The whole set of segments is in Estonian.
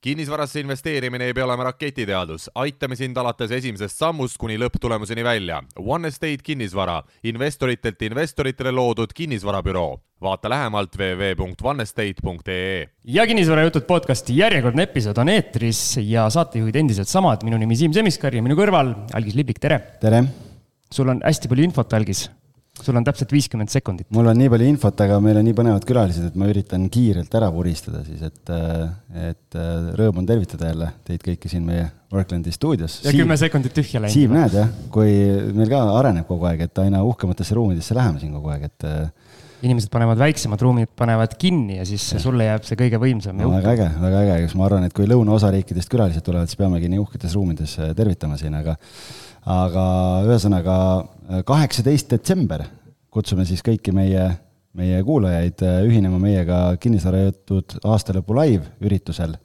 kinnisvarasse investeerimine ei pea olema raketiteadus, aitame sind alates esimesest sammust kuni lõpptulemuseni välja. One Estate kinnisvara, investoritelt investoritele loodud kinnisvarabüroo. vaata lähemalt www.onestate.ee. ja kinnisvarajutud podcasti järjekordne episood on eetris ja saatejuhid endiselt samad, minu nimi Siim Semiskar ja minu kõrval Algis Liblik, tere. tere. sul on hästi palju infot, Algis sul on täpselt viiskümmend sekundit. mul on nii palju infot, aga meil on nii põnevad külalised, et ma üritan kiirelt ära vuristada siis, et, et rõõm on tervitada jälle teid kõiki siin meie Worklandi stuudios. ja kümme sekundit tühja läinud. Siim, näed jah, kui meil ka areneb kogu aeg, et aina uhkematesse ruumidesse läheme siin kogu aeg, et inimesed panevad väiksemad ruumid, panevad kinni ja siis ja. sulle jääb see kõige võimsam no,. väga äge, väga äge, kus ma arvan, et kui lõunaosariikidest külalised tulevad, siis peamegi nii uhketes ruumides tervitama siin, aga aga ühesõnaga kaheksateist detsember kutsume siis kõiki meie, meie kuulajaid äh, ühinema meiega kinnisvarajutud aastalõpu live üritusel.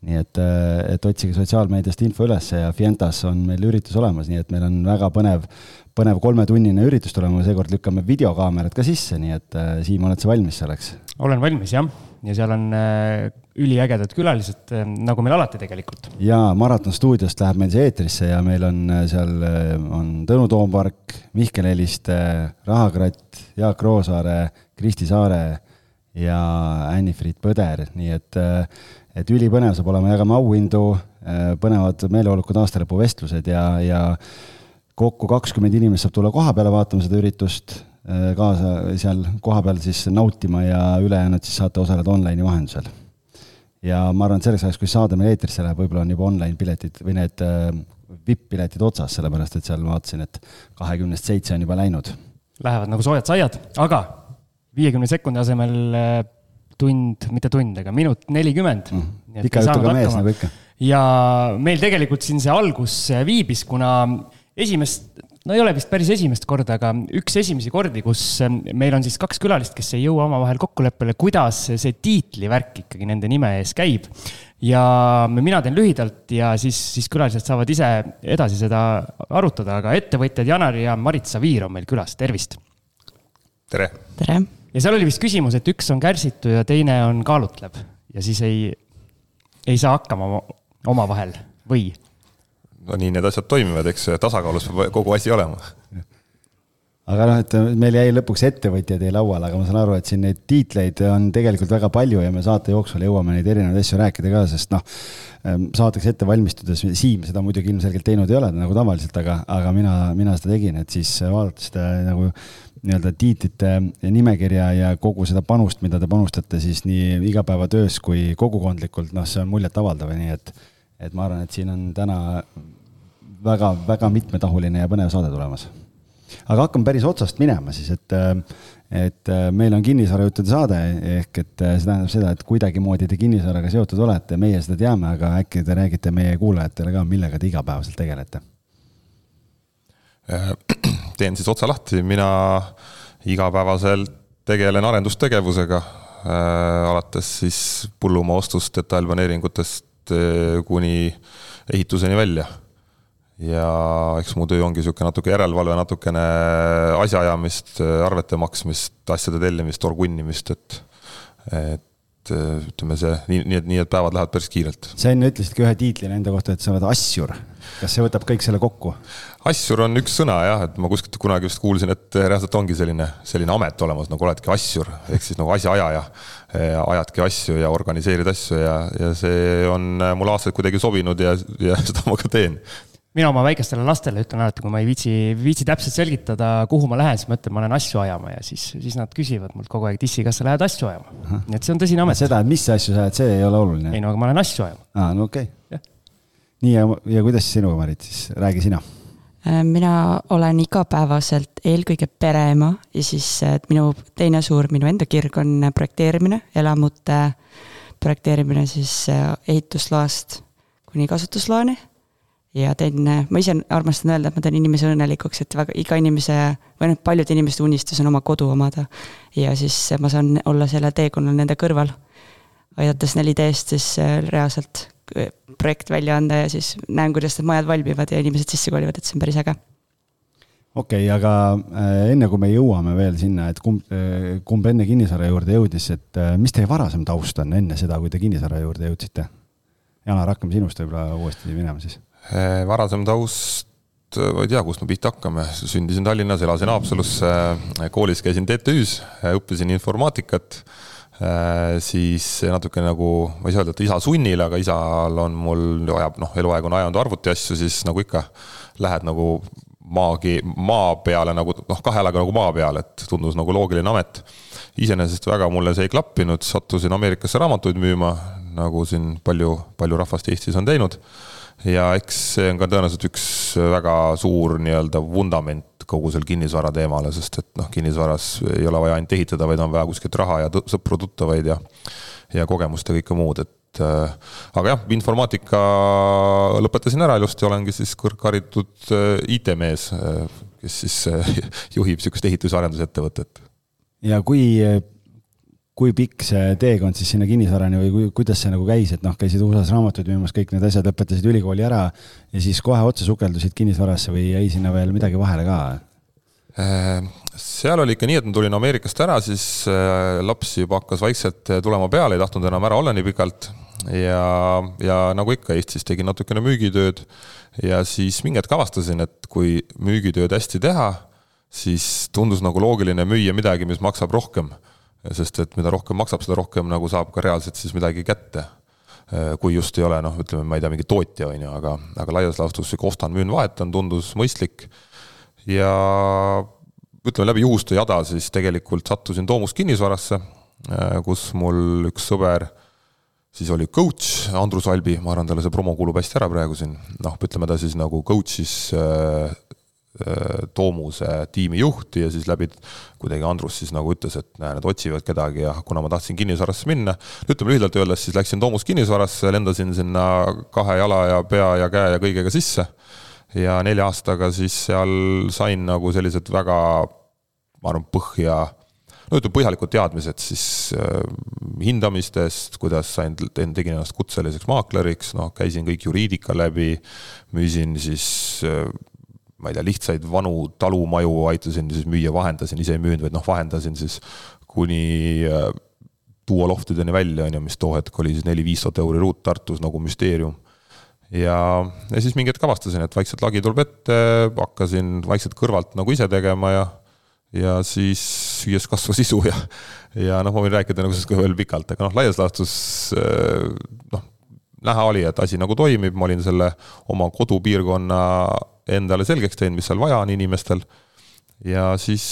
nii et, äh, et otsige sotsiaalmeediast info ülesse ja Fientas on meil üritus olemas, nii et meil on väga põnev, põnev kolmetunnine üritus tulema, seekord lükkame videokaamerad ka sisse, nii et äh, Siim, oled sa valmis selleks? olen valmis, jah ja seal on äh, üliägedad külalised, äh, nagu meil alati tegelikult. jaa, Maraton stuudiost läheb meil see eetrisse ja meil on äh, seal, on Tõnu Toompark, Mihkel Heliste, Rahakratt, Jaak Roosaare, Kristi Saare ja Anni-Friit Põder, nii et, et ülipõnev saab olema, jagame auhindu, põnevad meeleolukud aastalõpuvestlused ja, ja kokku kakskümmend inimest saab tulla koha peale vaatama seda üritust kaasa seal kohapeal siis nautima ja ülejäänud siis saate osaleda online'i vahendusel. ja ma arvan, et selleks ajaks, kui saade meil eetrisse läheb, võib-olla on juba online piletid või need äh, vipp-piletid otsas, sellepärast et seal ma vaatasin, et kahekümnest seitse on juba läinud. Lähevad nagu soojad saiad, aga viiekümne sekundi asemel äh, tund, mitte tund, aga minut nelikümmend mm.. pika jutuga mees nagu ikka. ja meil tegelikult siin see algus viibis, kuna esimest no ei ole vist päris esimest korda, aga üks esimesi kordi, kus ähm, meil on siis kaks külalist, kes ei jõua omavahel kokkuleppele, kuidas see tiitlivärk ikkagi nende nime ees käib. ja mina teen lühidalt ja siis, siis külalised saavad ise edasi seda arutada, aga ettevõtjad Janar ja Marit Saviir on meil külas, tervist. tere. tere. ja seal oli vist küsimus, et üks on kärsitu ja teine on kaalutleb ja siis ei, ei saa hakkama omavahel või no nii need asjad toimivad, eks tasakaalus peab kogu asi olema. aga noh, et meil jäi lõpuks ettevõtjad jäi lauale, aga ma saan aru, et siin neid tiitleid on tegelikult väga palju ja me saate jooksul jõuame neid erinevaid asju rääkida ka, sest noh, ehm, saateks ette valmistudes, Siim seda muidugi ilmselgelt teinud ei ole nagu tavaliselt, aga, aga mina, mina seda tegin, et siis vaadata seda nagu nii-öelda tiitlite nimekirja ja kogu seda panust, mida te panustate siis nii igapäevatöös kui kogukondlikult, noh, see on muljetavaldav, nii et et ma arvan, et siin on täna väga-väga mitmetahuline ja põnev saade tulemas. aga hakkame päris otsast minema siis, et, et meil on kinnisvarajuttude saade, ehk et see tähendab seda, et kuidagimoodi te kinnisvaraga seotud olete, meie seda teame, aga äkki te räägite meie kuulajatele ka, millega te igapäevaselt tegelete? teen siis otsa lahti, mina igapäevaselt tegelen arendustegevusega äh,, alates siis põllumaa ostust, detailplaneeringutest kuni ehituseni välja. Ja eks mu töö ongi niisugune natuke järelevalve, natukene asjaajamist, arvete maksmist, asjade tellimist, orgunnimist, et et ütleme see, nii, nii et, nii et päevad lähevad päris kiirelt. sa enne ütlesid ka ühe tiitlina enda kohta, et sa oled assjur. kas see võtab kõik selle kokku? assjur on üks sõna jah, et ma kuskilt kunagi vist kuulsin, et reaalselt ongi selline, selline amet olemas, nagu oledki assjur ehk siis nagu asjaajaja ajadki asju ja organiseerid asju ja, ja see on mulle aastaid kuidagi sobinud ja, ja seda ma ka teen mina oma väikestele lastele ütlen alati, kui ma ei viitsi, viitsi täpselt selgitada, kuhu ma lähen, siis ma ütlen, ma lähen asju ajama ja siis, siis nad küsivad mult kogu aeg, Tissi, kas sa lähed asju ajama? nii et see on tõsine amet. seda, et mis asju sa ajad, see ei ole oluline. ei no aga ma lähen asju ajama. aa, no okei okay.. nii ja, ja kuidas sinuga, Marit, siis räägi sina Äh, mina olen igapäevaselt eelkõige pereema ja siis äh, minu teine suur, minu enda kirg on projekteerimine, elamute projekteerimine siis äh, ehitusloast kuni kasutusloani. Ja teen, ma ise armastan öelda, et ma teen inimese õnnelikuks, et väga, iga inimese või noh, paljude inimeste unistus on oma kodu omada. ja siis ma saan olla selle teekonnal nende kõrval, aidates 4D-st siis reaalselt projekt välja anda ja siis näen, kuidas need majad valmivad ja inimesed sisse kolivad, et see on päris äge. okei okay,, aga äh, enne kui me jõuame veel sinna, et kumb, äh, kumb enne kinnisvara juurde jõudis, et äh, mis teie varasem taust on enne seda, kui te kinnisvara juurde jõudsite? Janar, hakkame sinust võib-olla uuesti minema siis. Eh, varasem taust, ma ei tea, kust me pihta hakkame, sündisin Tallinnas, elasin Haapsalus, koolis käisin TTÜ-s, õppisin informaatikat siis natuke nagu, ma ei saa öelda, et isa sunnil, aga isal on mul, ajab noh, eluaeg on ajanud arvutiasju, siis nagu ikka lähed nagu maagi, maa peale nagu noh, kahe jalaga nagu maa peal, et tundus nagu loogiline amet. iseenesest väga mulle see ei klappinud, sattusin Ameerikasse raamatuid müüma, nagu siin palju, palju rahvast Eestis on teinud. Ja eks see on ka tõenäoliselt üks väga suur nii-öelda vundament kogu sel kinnisvara teemale, sest et noh, kinnisvaras ei ole vaja ainult ehitada, vaid on vaja kuskilt raha ja sõpru-tuttavaid ja ja kogemust ja kõike muud, et äh, aga jah, informaatika lõpetasin ära ilusti, olengi siis kõrgharitud äh, IT-mees, äh, kes siis juhib niisugust ehitus- ja arendusettevõtet. ja kui, kui pikk see teekond siis sinna kinnisvarani või kui, kuidas see nagu käis, et noh, käisid USA-s raamatuid müümas, kõik need asjad, lõpetasid ülikooli ära ja siis kohe otse sukeldusid kinnisvarasse või jäi sinna veel midagi vahele ka? seal oli ikka nii, et ma tulin Ameerikast ära, siis laps juba hakkas vaikselt tulema peale, ei tahtnud enam ära olla nii pikalt ja, ja nagu ikka Eestis tegin natukene müügitööd ja siis mingi hetk avastasin, et kui müügitööd hästi teha, siis tundus nagu loogiline müüa midagi, mis maksab rohkem. Sest et mida rohkem maksab, seda rohkem nagu saab ka reaalselt siis midagi kätte. kui just ei ole noh, ütleme, ma ei tea, mingi tootja on ju, aga, aga laias laastus sihuke ostan, müün, vahetan tundus mõistlik. ja ütleme läbi juhuste jada siis tegelikult sattusin Toomus kinnisvarasse, kus mul üks sõber siis oli coach Andrus Albi, ma arvan, talle see promo kuulub hästi ära praegu siin, noh, ütleme ta siis nagu coach'is äh, äh, Toomuse tiimijuhti ja siis läbi kuidagi Andrus siis nagu ütles, et näe, nad otsivad kedagi ja kuna ma tahtsin kinnisvarasse minna, ütleme lühidalt öeldes, siis läksin Toomus kinnisvarasse, lendasin sinna kahe jala ja pea ja käe ja kõigega sisse. ja nelja aastaga siis seal sain nagu sellised väga, ma arvan, põhja no ütleme, põhjalikud teadmised siis äh, hindamistest, kuidas sain, tegin ennast kutseliseks maakleriks, noh, käisin kõik juriidika läbi, müüsin siis äh, ma ei tea, lihtsaid vanu talumaju aitasin siis müüa, vahendasin, ise ei müünud, vaid noh, vahendasin siis kuni äh, duoloftideni välja, on ju, mis too hetk oli siis neli-viis tuhat euri ruut Tartus nagu müsteerium. ja, ja siis mingi hetk avastasin, et vaikselt lagi tuleb ette, hakkasin vaikselt kõrvalt nagu ise tegema ja ja siis süües kasvas isu ja, ja noh, ma võin rääkida nagu sellest ka veel pikalt, aga noh, laias laastus äh, noh, näha oli, et asi nagu toimib, ma olin selle oma kodupiirkonna endale selgeks teinud, mis seal vaja on inimestel. ja siis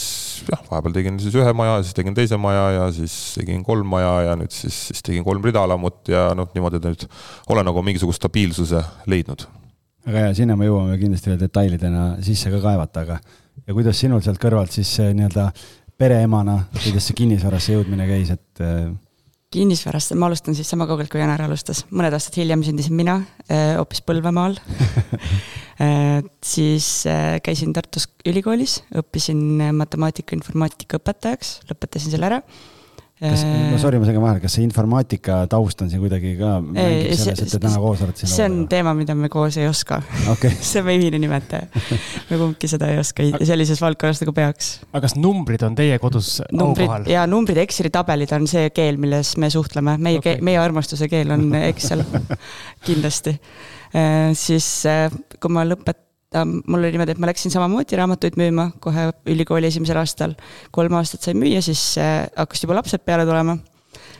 jah, vahepeal tegin siis ühe maja, siis tegin teise maja ja siis tegin kolm maja ja nüüd siis, siis tegin kolm ridaelamut ja noh, niimoodi nüüd olen nagu mingisugust stabiilsuse leidnud. väga hea, sinna me jõuame kindlasti veel detailidena sisse ka kaevata, aga ja kuidas sinul sealt kõrvalt siis nii-öelda pereemana, kuidas see kinnisvarasse jõudmine käis, et? Äh, kinnisvarast, ma alustan siis sama kaugelt, kui Janar alustas, mõned aastad hiljem sündisin mina äh, hoopis Põlvamaal siis käisin Tartus ülikoolis, õppisin matemaatika, informaatika õpetajaks, lõpetasin selle ära kas, no äh, sorry, ma segan vahele, kas see informaatika taust on siin kuidagi ka mängib selles, et te täna koos olete siin? see on teema, mida me koos ei oska okay. see on meie ühine nimetaja. me kumbki seda ei oska sellises valdkonnas nagu peaks. aga kas numbrid on teie kodus numbrid, ja numbrid, Exceli tabelid on see keel, milles me suhtleme, meie okay., meie armastuse keel on Excel kindlasti. Äh, siis äh, kui ma lõpet-, ta, mul oli niimoodi, et ma läksin samamoodi raamatuid müüma kohe ülikooli esimesel aastal. kolm aastat sain müüa, siis äh, hakkasid juba lapsed peale tulema.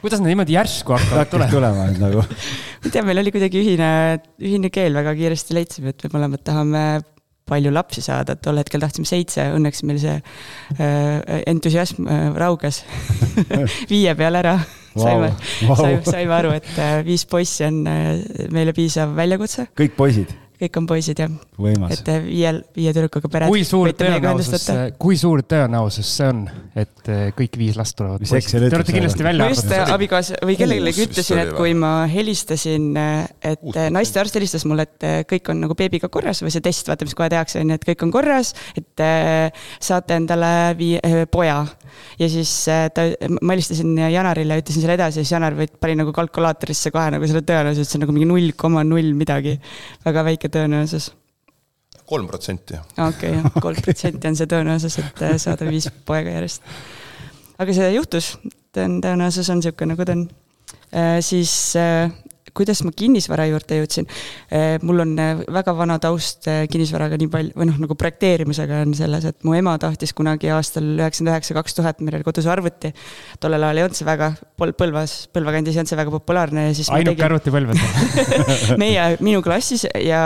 kuidas nad niimoodi järsku hakkavad tulema? tulema nagu? ma ei tea, meil oli kuidagi ühine, ühine keel, väga kiiresti leidsime, et me mõlemad tahame palju lapsi saada, et tol hetkel tahtsime seitse, õnneks meil see äh, entusiasm äh, rauges viie peale ära wow.. saime wow., saime, saime aru, et äh, viis poissi on äh, meile piisav väljakutse. kõik poisid? Kõik on poisid jah. et eh, viiel, viie tüdrukuga pered. kui suur tõenäosus, kui suur tõenäosus see on, et eh, kõik viis last tulevad poisid? Te olete kindlasti välja arvatud. ma just abikaasa või kellelegi ütlesin, et kui ma helistasin, et naistearst helistas mulle, et eh, kõik on nagu beebiga korras või see test, vaata, mis kohe tehakse, on ju, et kõik on korras, et saate endale vii-, poja. ja siis ta, ma helistasin Janarile ja ütlesin selle edasi ja siis Janar pani nagu kalkulaatorisse kohe nagu selle tõenäosuse, et see on nagu mingi null koma null midagi. väga väike väike tõenäosus? kolm protsenti. okei, jah, kolm protsenti on see tõenäosus, et äh, saada viis poega järjest. aga see juhtus, tõenäosus on niisugune, nagu ta on. Äh, siis äh, kuidas ma kinnisvara juurde jõudsin. mul on väga vana taust kinnisvaraga nii palju, või noh, nagu projekteerimisega on selles, et mu ema tahtis kunagi aastal üheksakümmend üheksa, kaks tuhat, meil oli kodus arvuti. tollel ajal ei olnud see väga, Põlvas, Põlva kandis ei olnud see väga populaarne ja siis ainuke arvuti Põlvas meie, minu klassis ja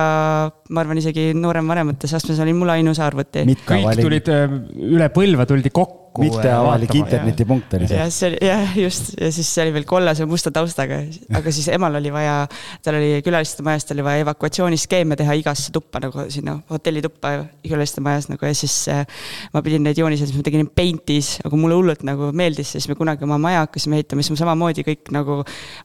ma arvan, isegi noorem-vanemates astmes oli mul ainus arvuti. kõik tulid üle Põlva tuldi kokku kokku. mitteavalik internetipunkt oli see. jah, see oli jah, just ja siis see oli veel kollase musta taustaga, aga siis emal oli vaja, tal oli külaliste majas, tal oli vaja evakuatsiooniskeeme teha igasse tuppa nagu sinna hotellituppa külaliste majas nagu ja siis äh, ma pidin neid joonised, siis ma tegin Paintis, aga mulle hullult nagu meeldis, siis me kunagi oma maja hakkasime ehitama, siis ma samamoodi kõik nagu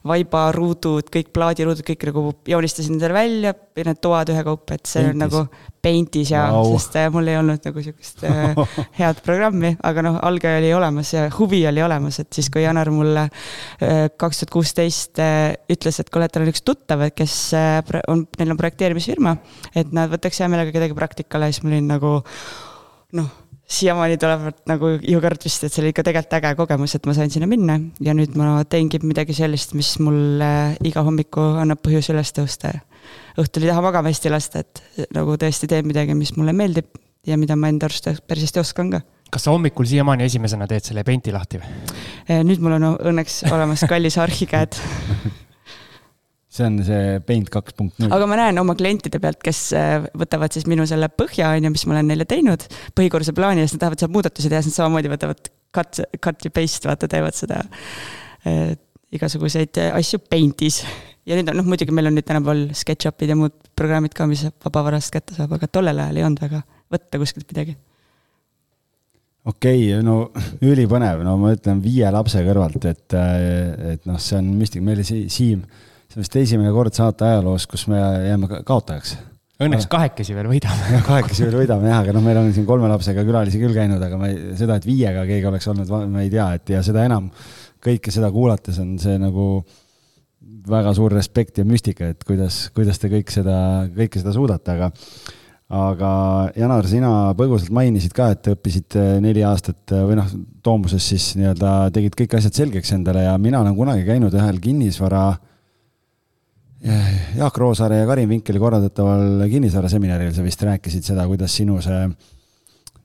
vaibaruudud, kõik plaadiruudud, kõik nagu joonistasin endale välja, need toad ühekaupa, et see Paintis. on nagu Paintis ja wow., sest äh, mul ei olnud nagu sihukest äh, head programmi, aga noh, alge oli olemas ja huvi oli olemas, et siis, kui Janar mulle äh, kaks tuhat kuusteist ütles, et kuule, et tal on üks tuttav, kes on, neil on projekteerimisfirma, et nad võtaks hea meelega kedagi praktikale, siis ma olin nagu noh siiamaani tulevad nagu jõukõrd vist, et see oli ikka tegelikult äge kogemus, et ma sain sinna minna ja nüüd ma teengi midagi sellist, mis mulle iga hommiku annab põhjuse üles tõusta õhtul ei taha magama hästi lasta, et nagu tõesti teen midagi, mis mulle meeldib ja mida ma enda arust päris hästi oskan ka kas sa hommikul siiamaani esimesena teed selle Painti lahti või? Eh, nüüd mul on õnneks olemas kallis arhikäed see on see Paint kaks punkt null. aga ma näen oma klientide pealt, kes eh, võtavad siis minu selle põhja, on ju, mis ma olen neile teinud, põhikorruse plaani ja siis nad tahavad seal muudatusi teha, siis nad samamoodi võtavad cut, cut ja paste, vaata, teevad seda äh, igasuguseid asju Paintis ja nüüd on noh, muidugi meil on nüüd tänapäeval SketchUpid ja muud programmid ka, mis vabavarast kätte saab, aga tollel ajal ei olnud väga võtta kuskilt midagi. Okei okay,, no ülipõnev, no ma ütlen viie lapse kõrvalt, et, et noh, see on müstika, meil oli Siim, see on vist esimene kord saate ajaloos, kus me jääme kaotajaks. Õnneks kahekesi veel võidame. kahekesi veel võidame jah, aga noh, meil on siin kolme lapsega külalisi küll käinud, aga ma ei, seda, et viiega keegi oleks olnud, ma ei tea, et ja seda enam kõike seda kuulates on see nagu äh, väga suur respekt ja müstika, et kuidas, kuidas te kõik seda, kõike seda suudate, aga aga Janar, sina põgusalt mainisid ka, et õppisid äh, neli aastat äh, või noh, Toomuses siis nii-öelda tegid kõik asjad selgeks endale ja mina olen kunagi käinud ühel kinnisvara Jaak Roosaare ja Karin Vinkeli korraldataval kinnisvaraseminaril, sa vist rääkisid seda, kuidas sinu see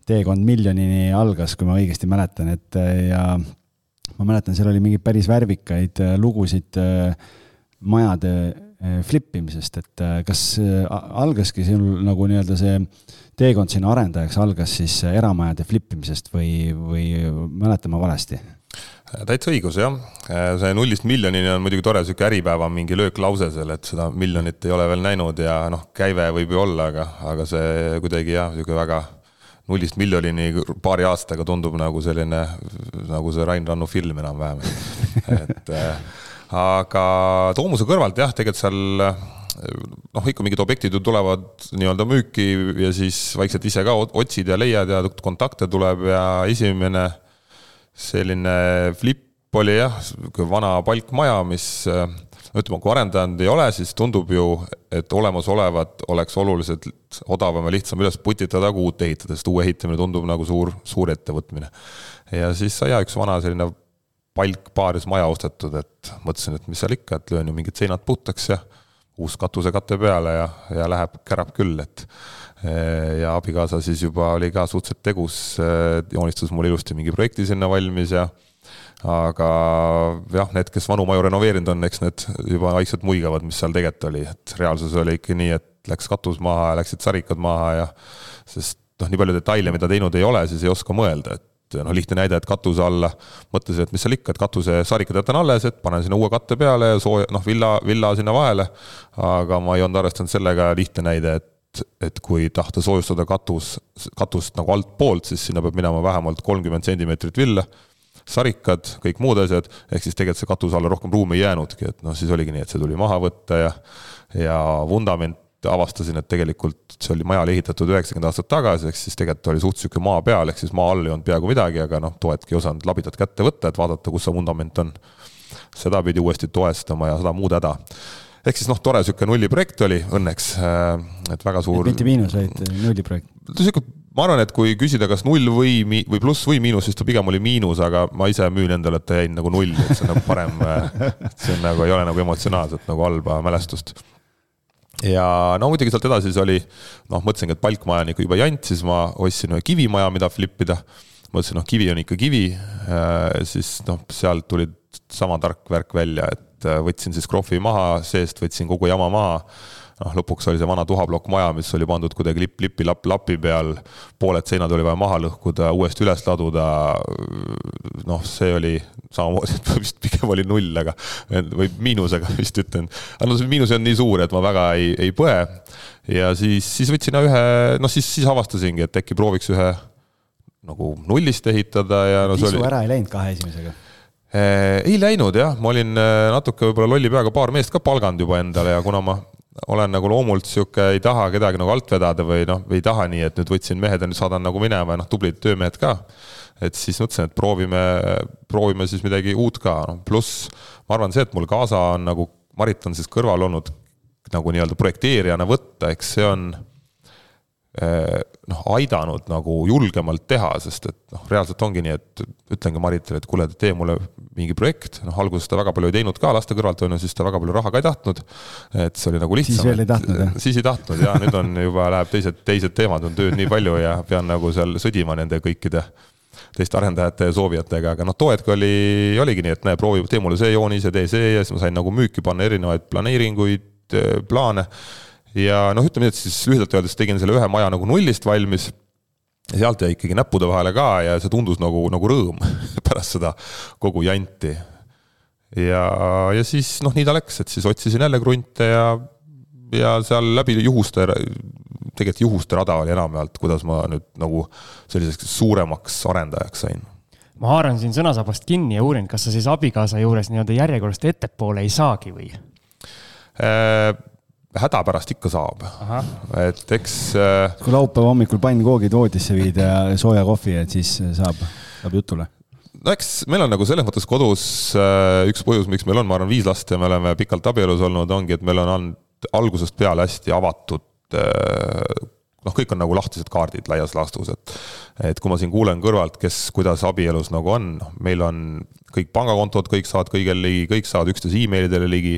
teekond miljonini algas, kui ma õigesti mäletan, et ja ma mäletan, seal oli mingeid päris värvikaid lugusid majade eh, flip imisest, et eh, kas eh, algaski sinul nagu nii-öelda see teekond sinna arendajaks algas siis eramajade flip imisest või, või mäletan ma valesti? täitsa õigus, jah. see nullist miljonini on muidugi tore, niisugune Äripäeva mingi lööklause seal, et seda miljonit ei ole veel näinud ja noh, käive võib ju olla, aga, aga see kuidagi jah, niisugune väga nullist miljonini paari aastaga tundub nagu selline, nagu see Rain Rannu film enam-vähem, et aga Toomuse kõrvalt jah, tegelikult seal noh, ikka mingid objektid ju tulevad nii-öelda müüki ja siis vaikselt ise ka otsid ja leiad ja kontakte tuleb ja esimene selline flip oli jah, sihuke vana palkmaja, mis no ütleme, kui arendajad ei ole, siis tundub ju, et olemasolevat oleks oluliselt odavam ja lihtsam üles putitada kui uut ehitada, sest uue ehitamine tundub nagu suur, suur ettevõtmine. ja siis sai jah, üks vana selline palk paaris maja ostetud, et mõtlesin, et mis seal ikka, et löön ju mingid seinad puhtaks ja uus katusekate peale ja, ja läheb, kärab küll, et ja abikaasa siis juba oli ka suhteliselt tegus, joonistas mul ilusti mingi projekti sinna valmis ja aga jah, need, kes vanu maju renoveerinud on, eks need juba vaikselt muigavad, mis seal tegelikult oli, et reaalsus oli ikka nii, et läks katus maha ja läksid sarikad maha ja sest noh, nii palju detaile, mida teinud ei ole, siis ei oska mõelda, et et noh, lihtne näide, et katuse alla, mõtlesin, et mis seal ikka, et katusesarikad jätan alles, et panen sinna uue katte peale ja sooja, noh, villa, villa sinna vahele. aga ma ei olnud arvestanud sellega, lihtne näide, et, et kui tahta soojustada katus, katust nagu altpoolt, siis sinna peab minema vähemalt kolmkümmend sentimeetrit villa sarikad, kõik muud asjad, ehk siis tegelikult see katuse alla rohkem ruumi ei jäänudki, et noh, siis oligi nii, et see tuli maha võtta ja ja vundament avastasin, et tegelikult see oli majale ehitatud üheksakümmend aastat tagasi, ehk siis tegelikult oli suht sihuke maa peal, ehk siis maa all ei olnud peaaegu midagi, aga noh, toetki ei osanud labidat kätte võtta, et vaadata, kus see vundament on. seda pidi uuesti toestama ja seda muud häda. ehk siis noh, tore sihuke nulliprojekt oli õnneks, äh, et väga suur. mitte miinus, vaid nulliprojekt. sihuke ma arvan, et kui küsida, kas null või, või pluss või miinus, siis ta pigem oli miinus, aga ma ise müün endale, et ta jäi nagu null, et see on nagu parem. see on nagu, ei ole nagu emotsionaalselt nagu halba mälestust. Ja no muidugi sealt edasi siis oli, noh, mõtlesingi, et palkmaja on ikka juba jant, siis ma ostsin ühe kivimaja, mida flip ida. mõtlesin, noh, kivi on ikka kivi, siis noh, sealt tuli sama tark värk välja, et võtsin siis krohvi maha, seest võtsin kogu jama maha noh, lõpuks oli see vana tuhaplokk maja, mis oli pandud kuidagi lipp, lipi, lapp, lapi peal, pooled seinad oli vaja maha lõhkuda, uuesti üles laduda. noh, see oli samamoodi, et vist pigem oli null, aga või miinusega vist ütlen. aga no see miinus on nii suur, et ma väga ei, ei põe. ja siis, siis võtsin ühe, noh siis, siis avastasingi, et äkki prooviks ühe nagu nullist ehitada ja no see oli. ära ei läinud kahe esimesega ei läinud jah, ma olin äh, natuke võib-olla lolli peaga paar meest ka palganud juba endale ja kuna ma olen nagu loomult sihuke, ei taha kedagi nagu alt vedada või noh, ei taha nii, et nüüd võtsin mehed ja nüüd saadan nagu minema ja noh, tublid töömehed ka. et siis mõtlesin, et proovime, proovime siis midagi uut ka, noh pluss ma arvan, see, et mul kaasa on nagu Marit on siis kõrval olnud nagu nii-öelda projekteerijana võtta, eks see on eh, noh, aidanud nagu julgemalt teha, sest et noh, reaalselt ongi nii, et ütlengi Maritile, et kuule, tee mulle mingi projekt, noh alguses ta väga palju ei teinud ka laste kõrvalt, on ju, siis ta väga palju raha ka ei tahtnud. et see oli nagu lihtsam. siis veel ei tahtnud, jah? siis ei tahtnud ja nüüd on juba läheb teised, teised teemad, on tööd nii palju ja pean nagu seal sõdima nende kõikide teiste arendajate ja soovijatega, aga noh, too hetk oli, oligi nii, et näe, proovi, tee mulle see joonis ja tee see ja siis ma sain nagu müüki panna erinevaid planeeringuid, plaane. ja noh, ütleme nii, et siis lühidalt öeldes tegin selle ühe maja nagu nullist valmis ja sealt jäi ikkagi näppude vahele ka ja see tundus nagu, nagu rõõm pärast seda kogu janti. ja, ja siis noh, nii ta läks, et siis otsisin jälle krunte ja, ja seal läbi juhuste, tegelikult juhuste rada oli enamjaolt, kuidas ma nüüd nagu selliseks suuremaks arendajaks sain ma haaran siin sõnasabast kinni ja uurin, kas sa siis abikaasa juures nii-öelda järjekorrast ettepoole ei saagi või äh,? häda pärast ikka saab, et eks. Äh, kui laupäeva hommikul pannkoogid voodisse viida ja sooja kohvi, et siis saab, saab jutule no eks meil on nagu selles mõttes kodus äh, üks põhjus, miks meil on, ma arvan, viis last ja me oleme pikalt abielus olnud, ongi, et meil on olnud algusest peale hästi avatud. Äh, noh, kõik on nagu lahtised kaardid laias laastus, et, et kui ma siin kuulen kõrvalt, kes, kuidas abielus nagu on, noh, meil on kõik pangakontod, kõik saavad kõigele ligi, kõik saavad üksteise emailidele ligi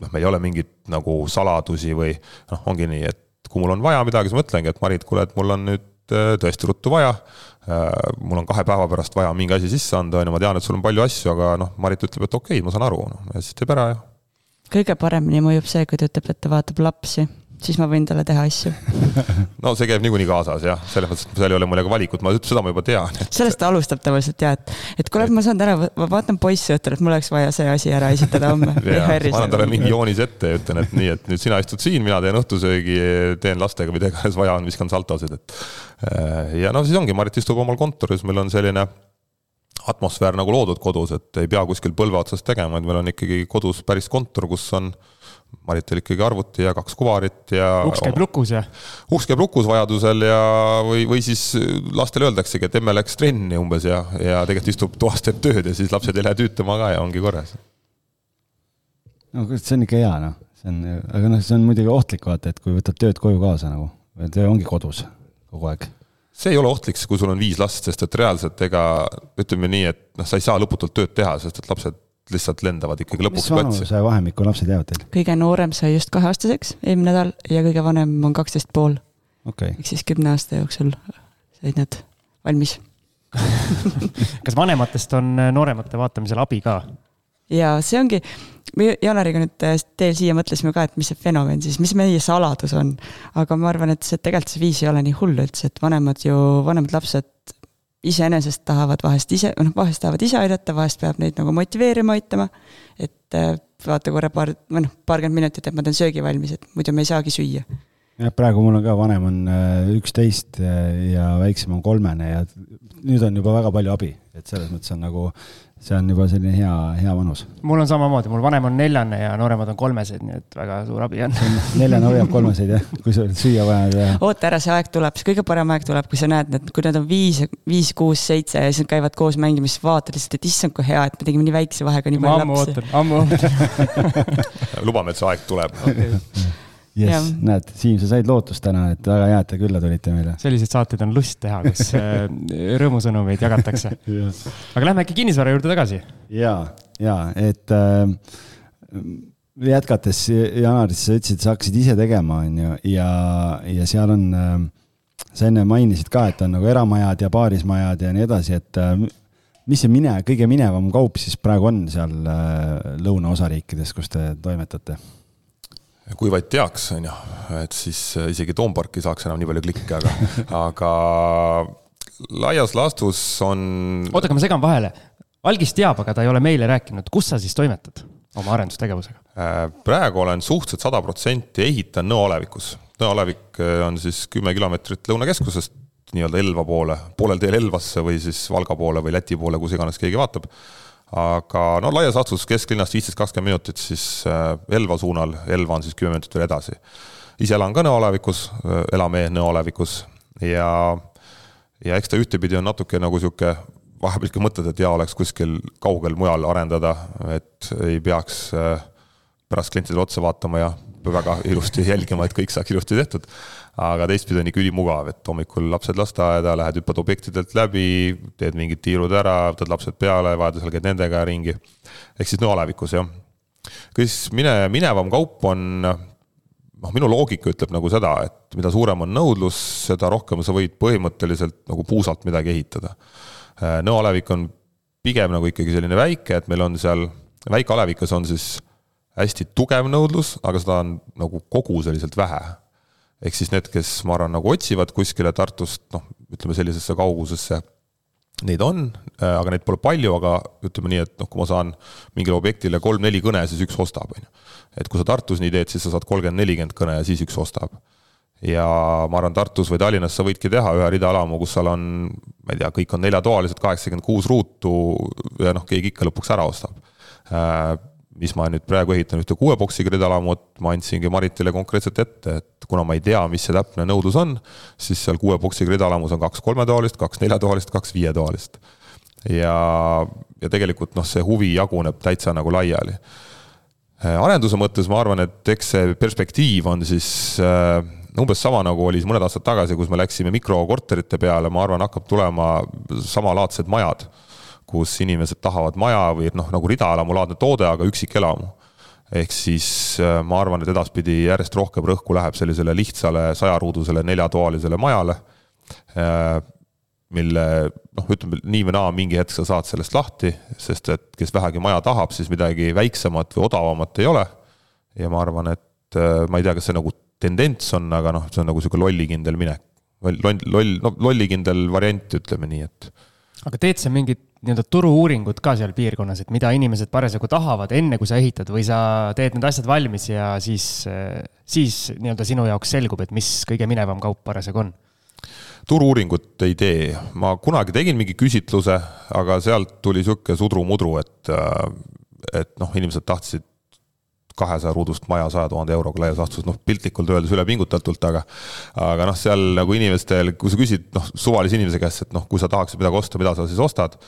noh, meil ei ole mingit nagu saladusi või noh, ongi nii, et kui mul on vaja midagi, siis ma ütlengi, et Marit, kuule, et mul on nüüd äh, tõesti ruttu vaja. Äh, mul on kahe päeva pärast vaja mingi asi sisse anda, on ju, ma tean, et sul on palju asju, aga noh, Marit ütleb, et okei okay,, ma saan aru, noh, ja siis teeb ära ja. kõige paremini mõjub see, kui ta ütleb, et ta vaatab lapsi siis ma võin talle teha asju. No see käib niikuinii kaasas jah, selles mõttes, et seal ei ole mul ega valikut, ma seda ma juba tean et.... sellest ta alustab tavaliselt ja, et, et kuule, ma saan ära, ma vaatan poissi, ütlen, et mul oleks vaja see asi ära esitada homme. Ma annan talle mingi joonis ette ja ütlen, et nii, et nüüd sina istud siin, mina teen õhtusöögi, teen lastega mida iganes vaja on, viskan saltosid, et. Äh, ja no siis ongi, Marit istub omal kontoris, meil on selline atmosfäär nagu loodud kodus, et ei pea kuskil põlve otsas tegema, et meil on ikkagi kodus päris kontor, kus on Maritel ikkagi arvuti ja kaks kuvarit ja. uks käib lukus ja? uks käib lukus vajadusel ja, või, või siis lastele öeldaksegi, et emme läks trenni umbes ja, ja tegelikult istub toas, teeb tööd ja siis lapsed ei lähe tüütama ka ja ongi korras. no see on ikka hea noh, see on, aga noh, see on muidugi ohtlik vaata, et kui võtad tööd koju kaasa nagu, töö ongi kodus kogu aeg see ei ole ohtlik, kui sul on viis last, sest et reaalselt ega ütleme nii, et noh, sa ei saa lõputult tööd teha, sest et lapsed lihtsalt lendavad ikkagi lõpuks platsi. mis vanuse vahemikku lapsed jäävad teil? kõige noorem sai just kaheaastaseks eelmine nädal ja kõige vanem on kaksteist pool okay.. ehk siis kümne aasta jooksul said nad valmis kas vanematest on nooremate vaatamisel abi ka? ja see ongi, me Janariga nüüd teel siia mõtlesime ka, et mis see fenomen siis, mis meie saladus on. aga ma arvan, et see tegelikult see viis ei ole nii hull üldse, et vanemad ju, vanemad lapsed iseenesest tahavad vahest ise, noh vahest tahavad ise aidata, vahest peab neid nagu motiveerima, aitama. et äh, vaata korra paar, või noh, paarkümmend minutit, et ma teen söögi valmis, et muidu me ei saagi süüa. jah, praegu mul on ka vanem on äh, üksteist äh, ja väiksem on kolmene ja nüüd on juba väga palju abi, et selles mõttes on nagu see on juba selline hea, hea vanus. mul on samamoodi, mul vanem on neljane ja nooremad on kolmesed, nii et väga suur abi on. neljane hoiab kolmeseid jah, kui sul süüa vaja oota ära, see aeg tuleb, see kõige parem aeg tuleb, kui sa näed, et kui nad on viis, viis, kuus, seitse ja siis nad käivad koos mängimas, vaatad lihtsalt, et issand, kui hea, et me tegime nii väikse vahega nii palju lapsi. ammu ootan, ammu ootan lubame, et see aeg tuleb okay jess, näed, Siim, sa said lootust täna, et väga hea, et te külla tulite meile. selliseid saateid on lust teha, kus äh, rõõmusõnumeid jagatakse. aga lähme äkki kinnisvara juurde tagasi. ja, ja et äh, jätkates Janaris, sa ütlesid, sa hakkasid ise tegema, on ju, ja, ja seal on äh, sa enne mainisid ka, et on nagu eramajad ja paarismajad ja nii edasi, et äh, mis see mine, kõige minevam kaup siis praegu on seal äh, lõunaosariikides, kus te toimetate? Kui vaid teaks, on ju, et siis äh, isegi Toompark ei saaks enam nii palju klikke, aga, aga laias laastus on. oota, aga ma segan vahele. algis teab, aga ta ei ole meile rääkinud, kus sa siis toimetad oma arendustegevusega? praegu olen suhteliselt sada protsenti ehitan Nõo alevikus Nõolevik äh, on siis kümme kilomeetrit lõunakeskusest nii-öelda Elva poole, poolel teel Elvasse või siis Valga poole või Läti poole, kus iganes keegi vaatab. Aga no laias laastus kesklinnast viisteist, kakskümmend minutit siis äh, Elva suunal, Elva on siis kümme minutit veel edasi. ise elan ka Nõolevikus, äh, elame Nõolevikus ja, ja eks ta ühtepidi on natuke nagu sihuke vahepeal ikka mõtled, et hea oleks kuskil kaugel mujal arendada, et ei peaks pärast klientidele otsa vaatama ja väga ilusti jälgima, et kõik saaks ilusti tehtud. Aga teistpidi on ikka ülimugav, et hommikul lapsed lasteaeda, lähed hüppad objektidelt läbi, teed mingid tiirud ära, võtad lapsed peale, vajadusel käid nendega ringi. ehk siis no alevikus jah. kas mine, minevam kaup on noh, minu loogika ütleb nagu seda, et mida suurem on nõudlus, seda rohkem sa võid põhimõtteliselt nagu puusalt midagi ehitada. nõoalevik on pigem nagu ikkagi selline väike, et meil on seal, väikealevikas on siis hästi tugev nõudlus, aga seda on nagu koguseliselt vähe. Ehk siis need, kes ma arvan, nagu otsivad kuskile Tartust, noh, ütleme sellisesse kaugusesse, neid on, äh, aga neid pole palju, aga ütleme nii, et noh, kui ma saan mingile objektile kolm-neli kõne, siis üks ostab, on ju. et kui sa Tartus nii teed, siis sa saad kolmkümmend, nelikümmend kõne ja siis üks ostab. ja ma arvan, Tartus või Tallinnas sa võidki teha ühe ridaelamu, kus seal on, ma ei tea, kõik on neljatoalised, kaheksakümmend kuus ruutu ja noh, keegi ikka lõpuks ära ostab äh, mis ma nüüd praegu ehitan ühte kuue boksiga ridalamut, ma andsingi Maritile konkreetselt ette, et kuna ma ei tea, mis see täpne nõudlus on, siis seal kuue boksiga ridalamus on kaks kolmetoalist, kaks neljatoalist, kaks viietoalist. ja, ja tegelikult noh, see huvi jaguneb täitsa nagu laiali. arenduse mõttes ma arvan, et eks see perspektiiv on siis äh, umbes sama, nagu oli mõned aastad tagasi, kus me läksime mikrokorterite peale, ma arvan, hakkab tulema samalaadsed majad kus inimesed tahavad maja või noh, nagu ridaelamulaadne toode, aga üksikelamu. ehk siis äh, ma arvan, et edaspidi järjest rohkem rõhku läheb sellisele lihtsale sajaruudusele neljatoalisele majale, äh, mille noh, ütleme nii või naa, mingi hetk sa saad sellest lahti, sest et kes vähegi maja tahab, siis midagi väiksemat või odavamat ei ole. ja ma arvan, et äh, ma ei tea, kas see nagu tendents on, aga noh, see on nagu niisugune lollikindel minek. loll, loll, no lollikindel variant, ütleme nii, et. Aga teed sa mingit nii-öelda turu-uuringut ka seal piirkonnas, et mida inimesed parasjagu tahavad, enne kui sa ehitad või sa teed need asjad valmis ja siis, siis nii-öelda sinu jaoks selgub, et mis kõige minevam kaup parasjagu on? turu-uuringut ei tee, ma kunagi tegin mingi küsitluse, aga sealt tuli sihuke sudrumudru, et, et noh, inimesed tahtsid kahesaja ruudust maja saja tuhande euroga laias laastus, noh piltlikult öeldes ülepingutatult, aga aga noh, seal nagu inimestel, kui sa küsid noh, suvalise inimese käest, et noh, kui sa tahaksid midagi osta, mida sa siis ostad,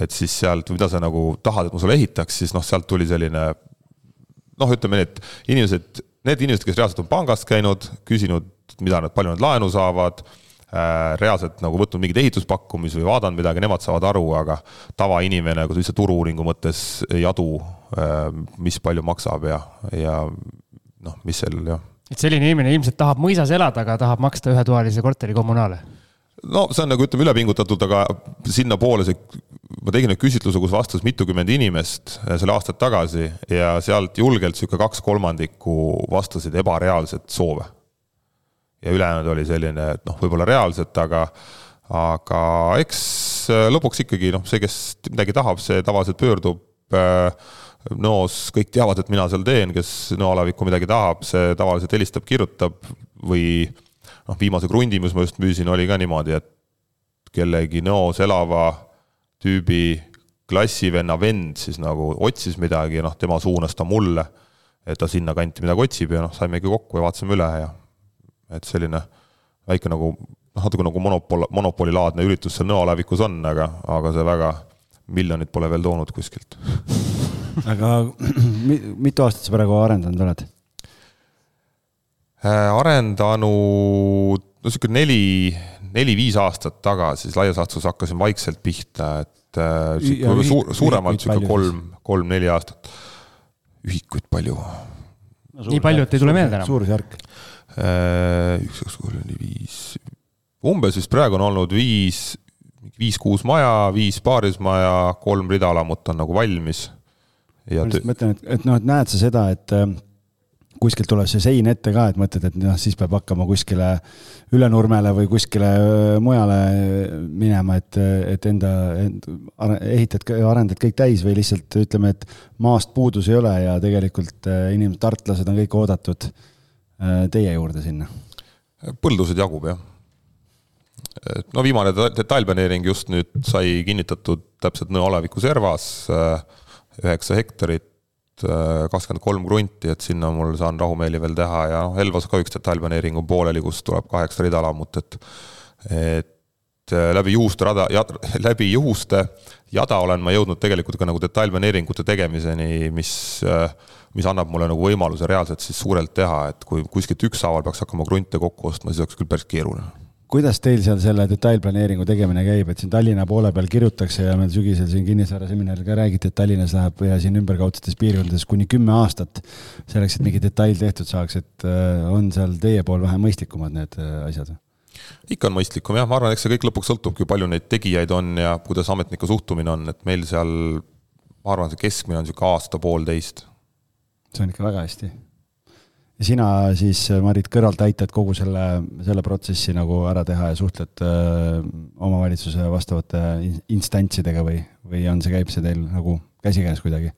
et siis sealt, mida sa nagu tahad, et ma sulle ehitaks, siis noh, sealt tuli selline noh, ütleme nii, et inimesed, need inimesed, kes reaalselt on pangast käinud, küsinud, mida nad, palju nad laenu saavad reaalselt nagu võtnud mingeid ehituspakkumisi või vaadanud midagi, nemad saavad aru, aga tavainimene, kui lihtsalt turu-uuringu mõttes ei adu, äh, mis palju maksab ja, ja noh, mis seal jah. et selline inimene ilmselt tahab mõisas elada, aga tahab maksta ühetoalise korteri kommunaale? no see on nagu ütleme ülepingutatult, aga sinnapoole see, ma tegin nüüd küsitluse, kus vastas mitukümmend inimest äh, selle aastad tagasi ja sealt julgelt sihuke kaks kolmandikku vastasid ebareaalset soove ja ülejäänud oli selline, et noh, võib-olla reaalselt, aga aga eks äh, lõpuks ikkagi noh, see, kes midagi tahab, see tavaliselt pöördub äh, Nõos, kõik teavad, et mina seal teen, kes nõoalavikku midagi tahab, see tavaliselt helistab, kirjutab või noh, viimase krundi, mis ma just müüsin, oli ka niimoodi, et kellegi Nõos elava tüübi klassivenna vend siis nagu otsis midagi ja noh, tema suunas ta mulle, et ta sinnakanti midagi otsib ja noh, saimegi kokku ja vaatasime üle ja et selline väike nagu noh, natuke nagu monopol, monopolilaadne üritus seal nõoalevikus on, aga, aga see väga, miljonit pole veel toonud kuskilt aga mitu aastat sa praegu arendanud oled? arendanud no sihuke neli, neli-viis aastat tagasi, siis laias laastus hakkasin vaikselt pihta, et äh, sihuke suur, suuremalt sihuke kolm, kolm-neli aastat. ühikuid palju no,. nii palju, et ei tule meelde enam? suurusjärk. Äh, üks, kaks, kolm, neli, viis, umbes vist praegu on olnud viis, viis-kuus maja, viis paarismaja, kolm ridaelamut on nagu valmis. ma lihtsalt mõtlen, et, et noh, et näed sa seda, et äh, kuskilt tuleb see sein ette ka, et mõtled, et noh, siis peab hakkama kuskile Ülenurmele või kuskile mujale minema, et, et enda, enda, ehitad, arendad kõik täis või lihtsalt ütleme, et maast puudus ei ole ja tegelikult inimesed, tartlased on kõik oodatud teie juurde sinna? põldusid jagub, jah. no viimane detailplaneering just nüüd sai kinnitatud täpselt Nõo aleviku servas, üheksa hektarit Äh, kakskümmend kolm krunti, et sinna mul saan rahumeeli veel teha ja noh, Elvas ka üks detailplaneering on pooleli, kus tuleb kaheksa ridaelamut, et et äh, läbi juhuste rada, läbi juhuste jada olen ma jõudnud tegelikult ka nagu detailplaneeringute tegemiseni, mis, äh, mis annab mulle nagu võimaluse reaalselt siis suurelt teha, et kui kuskilt ükshaaval peaks hakkama krunte kokku ostma, siis oleks küll päris keeruline kuidas teil seal selle detailplaneeringu tegemine käib, et siin Tallinna poole peal kirjutakse ja meil sügisel siin kinnisvara seminaril ka räägiti, et Tallinnas läheb ja siin ümberkaudsetes piirkondades kuni kümme aastat selleks, et mingi detail tehtud saaks, et äh, on seal teie pool vähe mõistlikumad need äh, asjad? ikka on mõistlikum jah, ma arvan, eks see kõik lõpuks sõltubki, palju neid tegijaid on ja kuidas ametniku suhtumine on, et meil seal ma arvan, see keskmine on niisugune aasta-poolteist. See on ikka väga hästi ja sina siis, Marit, kõrvalt aitad kogu selle, selle protsessi nagu ära teha ja suhtled öö, omavalitsuse vastavate instantsidega või, või on see, käib see teil nagu käsikäes kuidagi?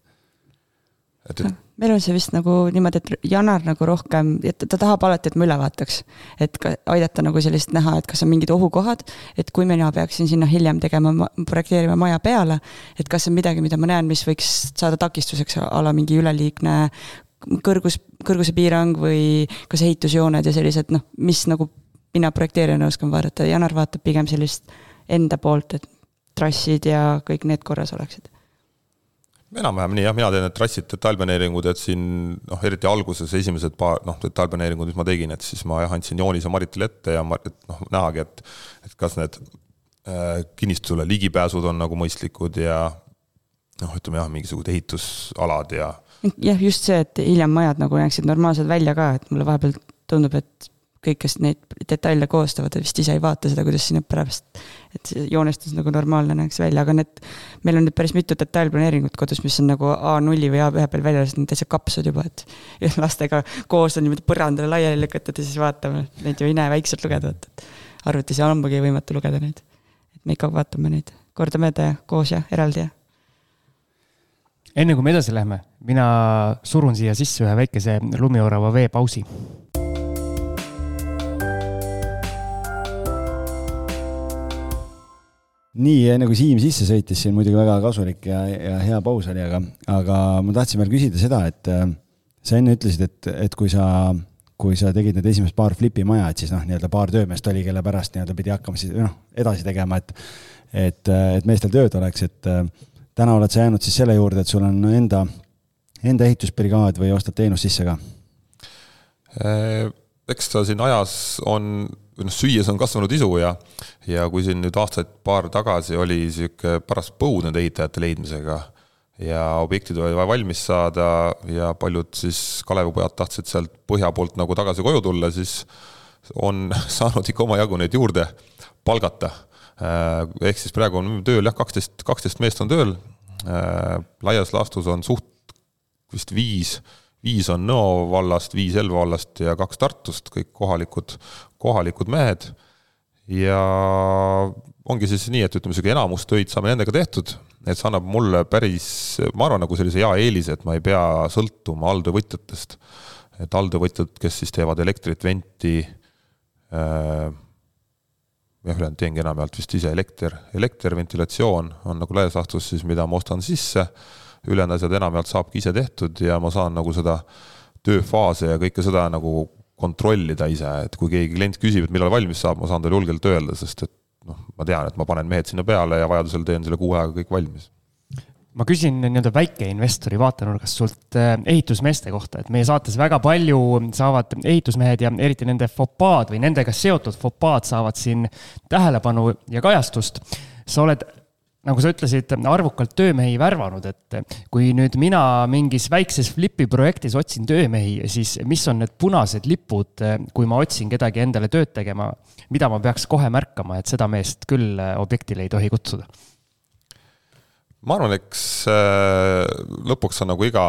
Et, et meil on see vist nagu niimoodi, et Janar nagu rohkem, et ta tahab alati, et ma üle vaataks. et ka aidata nagu sellist näha, et kas on mingid ohukohad, et kui mina peaksin sinna hiljem tegema, projekteerima maja peale, et kas on midagi, mida ma näen, mis võiks saada takistuseks a la mingi üleliigne kõrgus, kõrgusepiirang või kas ehitusjooned ja sellised noh, mis nagu mina projekteerijana oskan vaadata, Janar vaatab pigem sellist enda poolt, et trassid ja kõik need korras oleksid enam-vähem nii jah, mina teen need trassid, detailplaneeringud, et siin noh, eriti alguses esimesed paar noh, detailplaneeringud, mis ma tegin, et siis ma jah, andsin joonise Maritile ette ja ma, et noh, nähagi, et et kas need äh, kinnistusele ligipääsud on nagu mõistlikud ja noh, ütleme jah, mingisugused ehitusalad ja jah, just see, et hiljem majad nagu näeksid normaalsed välja ka, et mulle vahepeal tundub, et kõik, kes neid detaile koostavad, vist ise ei vaata seda, kuidas sinna pärast, et see joonestus nagu normaalne näeks välja, aga need, meil on nüüd päris mitu detailplaneeringut kodus, mis on nagu A0-i või A1 peal väljas, need täitsa kapsad juba, et lastega koos on niimoodi põrandale laiali lükatud ja siis vaatame, neid ju ei näe väikselt lugeda, et arvutis on ammugi võimatu lugeda neid. et me ikka vaatame neid kordamööda ja koos ja eraldi ja enne kui me edasi läheme, mina surun siia sisse ühe väikese lumiorava veepausi. Nii, enne kui Siim sisse sõitis, siin muidugi väga kasulik ja, ja hea paus oli, aga, aga ma tahtsin veel küsida seda, et äh, sa enne ütlesid, et, et kui sa, kui sa tegid need esimesed paar flipimaja, et siis noh, nii-öelda paar töömeest oli, kelle pärast nii-öelda pidi hakkama siis noh, edasi tegema, et et, et meestel tööd oleks, et äh, täna oled sa jäänud siis selle juurde, et sul on enda, enda ehitusbrigaad või ostad teenust sisse ka? Äh, eks ta siin ajas on, noh, süües on kasvanud isu ja, ja kui siin nüüd aastaid paar tagasi oli niisugune paras põud nende ehitajate leidmisega ja objektid oli vaja valmis saada ja paljud siis Kalevipojad tahtsid sealt põhja poolt nagu tagasi koju tulla, siis on saanud ikka omajagu neid juurde palgata Äh, ehk siis praegu on tööl jah, kaksteist, kaksteist meest on tööl. Äh, laias laastus on suht vist viis, viis on Nõo vallast, viis Elva vallast ja kaks Tartust, kõik kohalikud, kohalikud mehed. ja ongi siis nii, et ütleme, sihuke enamus töid saame nendega tehtud, et see annab mulle päris, ma arvan, nagu sellise hea eelise, et ma ei pea sõltuma alltöövõtjatest. et alltöövõtjad, kes siis teevad elektrit, venti äh,, jah, ülejäänud teengi enamjaolt vist ise elekter, elekter, ventilatsioon on nagu laias laastus siis, mida ma ostan sisse, ülejäänud asjad enamjaolt saabki ise tehtud ja ma saan nagu seda tööfaase ja kõike seda nagu kontrollida ise, et kui keegi klient küsib, et millal valmis saab, ma saan talle julgelt öelda, sest et noh, ma tean, et ma panen mehed sinna peale ja vajadusel teen selle kuu ajaga kõik valmis ma küsin nii-öelda väikeinvestori vaatenurgast sult äh, ehitusmeeste kohta, et meie saates väga palju saavad ehitusmehed ja eriti nende fopaad või nendega seotud fopaad saavad siin tähelepanu ja kajastust. sa oled nagu sa ütlesid, arvukalt töömehi värvanud, et kui nüüd mina mingis väikses Flipi projektis otsin töömehi, siis mis on need punased lipud, kui ma otsin kedagi endale tööd tegema, mida ma peaks kohe märkama, et seda meest küll objektile ei tohi kutsuda? ma arvan, eks äh, lõpuks on nagu iga,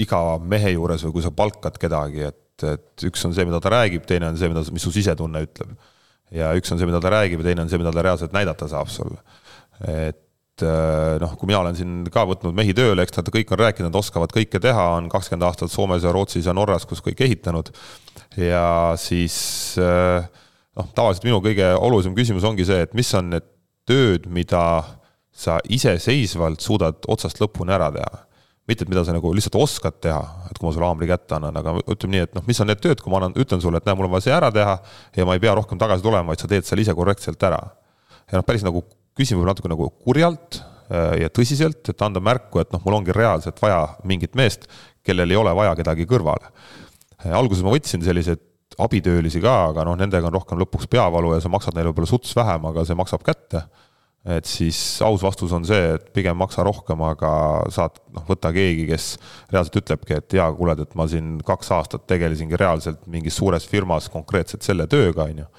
iga mehe juures või kui sa palkad kedagi, et, et üks on see, mida ta räägib, teine on see, mida, mis su sisetunne ütleb ja üks on see, mida ta räägib ja teine on see, mida ta reaalselt näidata saab sulle. et äh, noh, kui mina olen siin ka võtnud mehi tööle, eks nad kõik on rääkinud, nad oskavad kõike teha, on kakskümmend aastat Soomes ja Rootsis ja Norras, kus kõik ehitanud. ja siis äh, noh, tavaliselt minu kõige olulisem küsimus ongi see, et mis on need tööd, mida sa iseseisvalt suudad otsast lõpuni ära teha mitte, et mida sa nagu lihtsalt oskad teha, et kui ma sulle haamri kätte annan, aga ütleme nii, et noh, mis on need tööd, kui ma annan, ütlen sulle, et näe, mul on vaja see ära teha ja ma ei pea rohkem tagasi tulema, vaid sa teed selle ise korrektselt ära. ja noh, päris nagu küsin võib-olla natuke nagu kurjalt äh, ja tõsiselt, et anda märku, et noh, mul ongi reaalselt vaja mingit meest, kellel ei ole vaja kedagi kõrvale. Äh, alguses ma võtsin selliseid abitöölisi ka, aga noh, nendega on rohkem lõpuks peavalu ja sa maksad neile võib-olla suts vähem, aga see maksab kätte et siis aus vastus on see, et pigem maksa rohkem, aga saad, noh, võta keegi, kes reaalselt ütlebki, et jaa, kuule, et ma siin kaks aastat tegelesingi reaalselt mingis suures firmas konkreetselt selle tööga, on ju.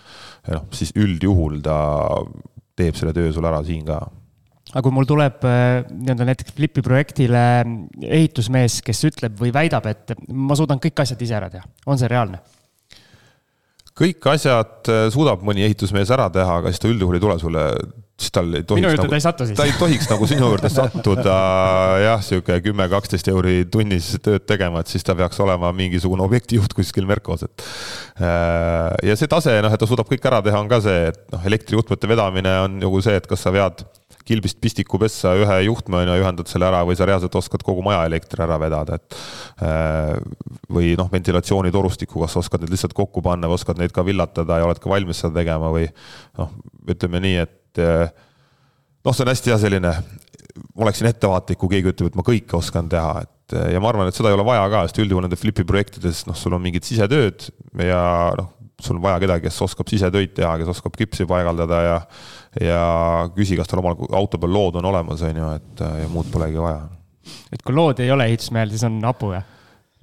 ja noh, siis üldjuhul ta teeb selle töö sul ära siin ka aga kui mul tuleb äh, nii-öelda näiteks Flipi projektile ehitusmees, kes ütleb või väidab, et ma suudan kõik asjad ise ära teha, on see reaalne? kõik asjad äh, suudab mõni ehitusmees ära teha, aga siis ta üldjuhul ei tule sulle siis tal ei tohiks. minu juurde nagu, ta ei satu siis. ta ei tohiks nagu sinu juurde sattuda jah, sihuke kümme, kaksteist euri tunnis tööd tegema, et siis ta peaks olema mingisugune objektijuht kuskil Merkos, et. Äh, ja see tase, noh, et ta suudab kõik ära teha, on ka see, et noh, elektrijuhtmete vedamine on nagu see, et kas sa vead kilbist pistiku pessa ühe juhtme on ju, ühendad selle ära või sa reaalselt oskad kogu maja elektri ära vedada, et. Äh, või noh, ventilatsioonitorustiku, kas oskad need lihtsalt kokku panna või oskad neid ka villatada ja oled ka valmis seda tegema või noh, ütleme nii, et et eh, noh, see on hästi hea selline, ma oleksin ettevaatlik, kui keegi ütleb, et ma kõike oskan teha, et eh, ja ma arvan, et seda ei ole vaja ka, sest üldjuhul nende Flipi projektides, noh, sul on mingid sisetööd ja noh, sul on vaja kedagi, kes oskab sisetöid teha, kes oskab kipsi paigaldada ja ja küsi, kas tal omal auto peal lood on olemas, on ju, et ja muud polegi vaja. et kui lood ei ole ehitusmehel, siis on hapu, jah?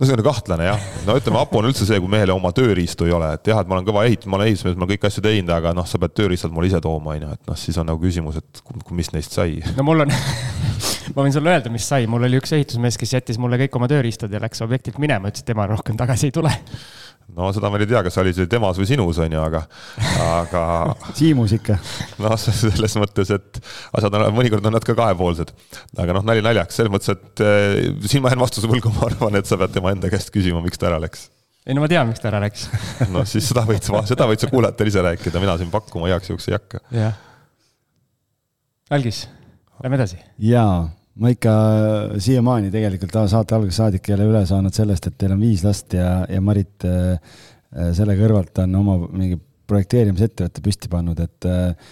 No see on kahtlane jah, no ütleme, hapu on üldse see, kui mehel oma tööriistu ei ole, et jah, et ma olen kõva ehitaja, ma olen ehitusmees, ma olen kõiki asju teinud, aga noh, sa pead tööriistad mulle ise tooma, on ju, et noh, siis on nagu küsimus, et mis neist sai. no mul on ma võin sulle öelda, mis sai, mul oli üks ehitusmees, kes jättis mulle kõik oma tööriistad ja läks objektilt minema, ütles, et tema rohkem tagasi ei tule no seda ma ei tea, kas oli see temas või sinus, on ju, aga, aga. Siimus ikka. noh, selles mõttes, et asjad on, mõnikord on nad ka kahepoolsed. aga noh, nali naljaks, selles mõttes, et eh, siin ma jään vastuse võlgu, ma arvan, et sa pead tema enda käest küsima, miks ta ära läks. ei no ma tean, miks ta ära läks no siis seda võid sa, seda võid sa kuulajatel ise rääkida, mina siin pakkuma igaks juhuks ei hakka. jah. Algis, lähme edasi. jaa ma ikka siiamaani tegelikult saate algusest saadik ei ole üle saanud sellest, et teil on viis last ja, ja Marit äh, äh, selle kõrvalt on oma mingi projekteerimisettevõtte püsti pannud, et äh,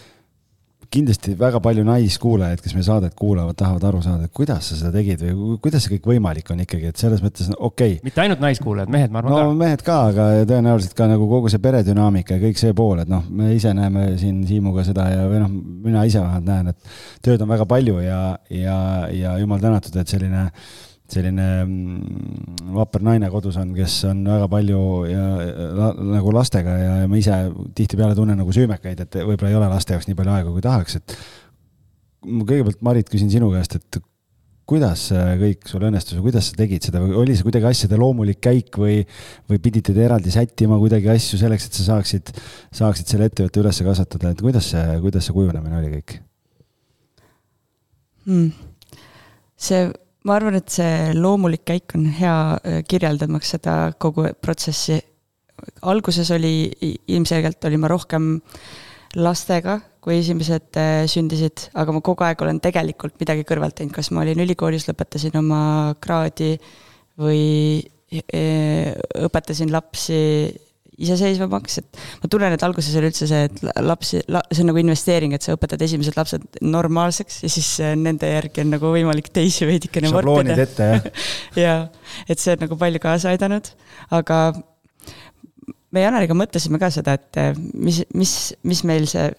kindlasti väga palju naiskuulajaid, kes meie saadet kuulavad, tahavad aru saada, et kuidas sa seda tegid või kuidas see kõik võimalik on ikkagi, et selles mõttes okei okay.. mitte ainult naiskuulajad, mehed, ma arvan no, ka. mehed ka, aga tõenäoliselt ka nagu kogu see peredünaamika ja kõik see pool, et noh, me ise näeme siin Siimuga seda ja, või noh, mina ise vähemalt näen, et tööd on väga palju ja, ja, ja jumal tänatud, et selline äh, selline mm, vapper naine kodus on, kes on väga palju ja la, nagu lastega ja, ja ma ise tihtipeale tunnen nagu süümekaid, et võib-olla ei ole laste jaoks nii palju aega, kui tahaks, et ma kõigepealt, Marit, küsin sinu käest, et kuidas kõik sul õnnestus või kuidas sa tegid seda või oli see kuidagi asjade loomulik käik või, või pidite te eraldi sättima kuidagi asju selleks, et sa saaksid, saaksid selle ettevõtte üles kasvatada, et kuidas see, kuidas see kujunemine oli kõik hmm.? see ma arvan, et see loomulik käik on hea äh, kirjeldamaks seda kogu protsessi. alguses oli, ilmselgelt olin ma rohkem lastega, kui esimesed äh, sündisid, aga ma kogu aeg olen tegelikult midagi kõrvalt teinud, kas ma olin ülikoolis, lõpetasin oma kraadi või äh, õpetasin lapsi iseseisvamaks, et ma tunnen, et alguses oli üldse see, et lapsi la,, see on nagu investeering, et sa õpetad esimesed lapsed normaalseks ja siis äh, nende järgi on nagu võimalik teisi veidikene šabloonid ette, jah? jaa, et see on nagu palju kaasa aidanud, aga me Janariga mõtlesime ka seda, et äh, mis, mis, mis meil see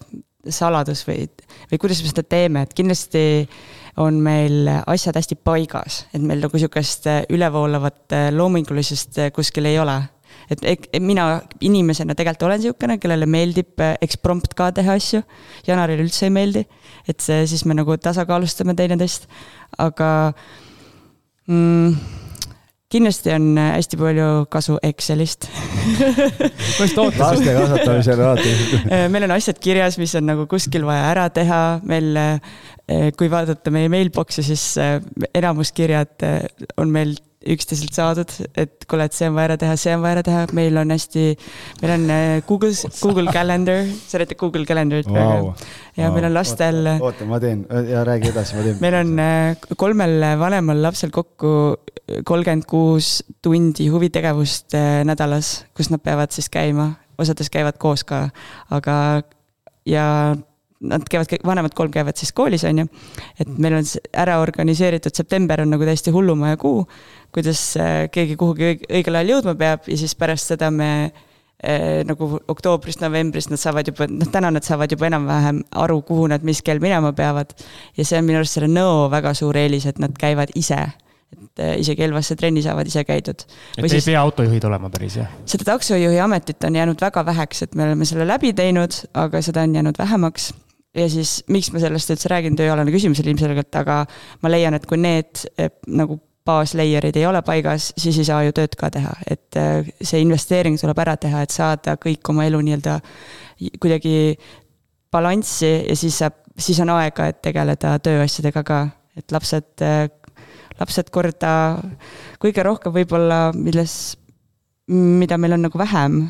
saladus või, või kuidas me seda teeme, et kindlasti on meil asjad hästi paigas, et meil nagu sihukest ülevoolavat loomingulisust kuskil ei ole et, et mina inimesena tegelikult olen niisugune, kellele meeldib eksprompt ka teha asju. Janarile üldse ei meeldi, et see, siis me nagu tasakaalustame teineteist, aga mm, kindlasti on hästi palju kasu Excelist. Laste kasvatamisel alati. Meil on asjad kirjas, mis on nagu kuskil vaja ära teha, meil kui vaadata meie mailbox'i, siis enamus kirjad on meil üksteiselt saadud, et kuule, et see on vaja ära teha, see on vaja ära teha, meil on hästi, meil on äh, Google, Google Calendar, sa teed Google Calendarit praegu wow.. ja wow. meil on lastel. oota, ma teen ja räägi edasi, ma teen. meil on äh, kolmel vanemal lapsel kokku kolmkümmend kuus tundi huvitegevust äh, nädalas, kus nad peavad siis käima, osades käivad koos ka, aga ja nad käivad, vanemad kolm käivad siis koolis, on ju. et meil on ära organiseeritud, september on nagu täiesti hullumaja kuu, kuidas äh, keegi kuhugi õigel ajal jõudma peab ja siis pärast seda me eh, nagu oktoobris-novembris nad saavad juba, noh täna nad saavad juba enam-vähem aru, kuhu nad mis kell minema peavad. ja see on minu arust selle nõo väga suur eelis, et nad käivad ise et äh, isegi Elvasse trenni saavad ise käidud. et ei siis, pea autojuhid olema päris, jah? seda taksojuhi ametit on jäänud väga väheks, et me oleme selle läbi teinud, aga seda on jäänud vähemaks ja siis, miks ma sellest üldse räägin, tööalane küsimus oli ilmselgelt, aga ma leian, et kui need eh, nagu baaslayer'id ei ole paigas, siis ei saa ju tööd ka teha, et eh, see investeering tuleb ära teha, et saada kõik oma elu nii-öelda kuidagi balanssi ja siis saab, siis on aega, et tegeleda tööasjadega ka, et lapsed, eh, lapsed korda kõige rohkem võib-olla, milles, mida meil on nagu vähem,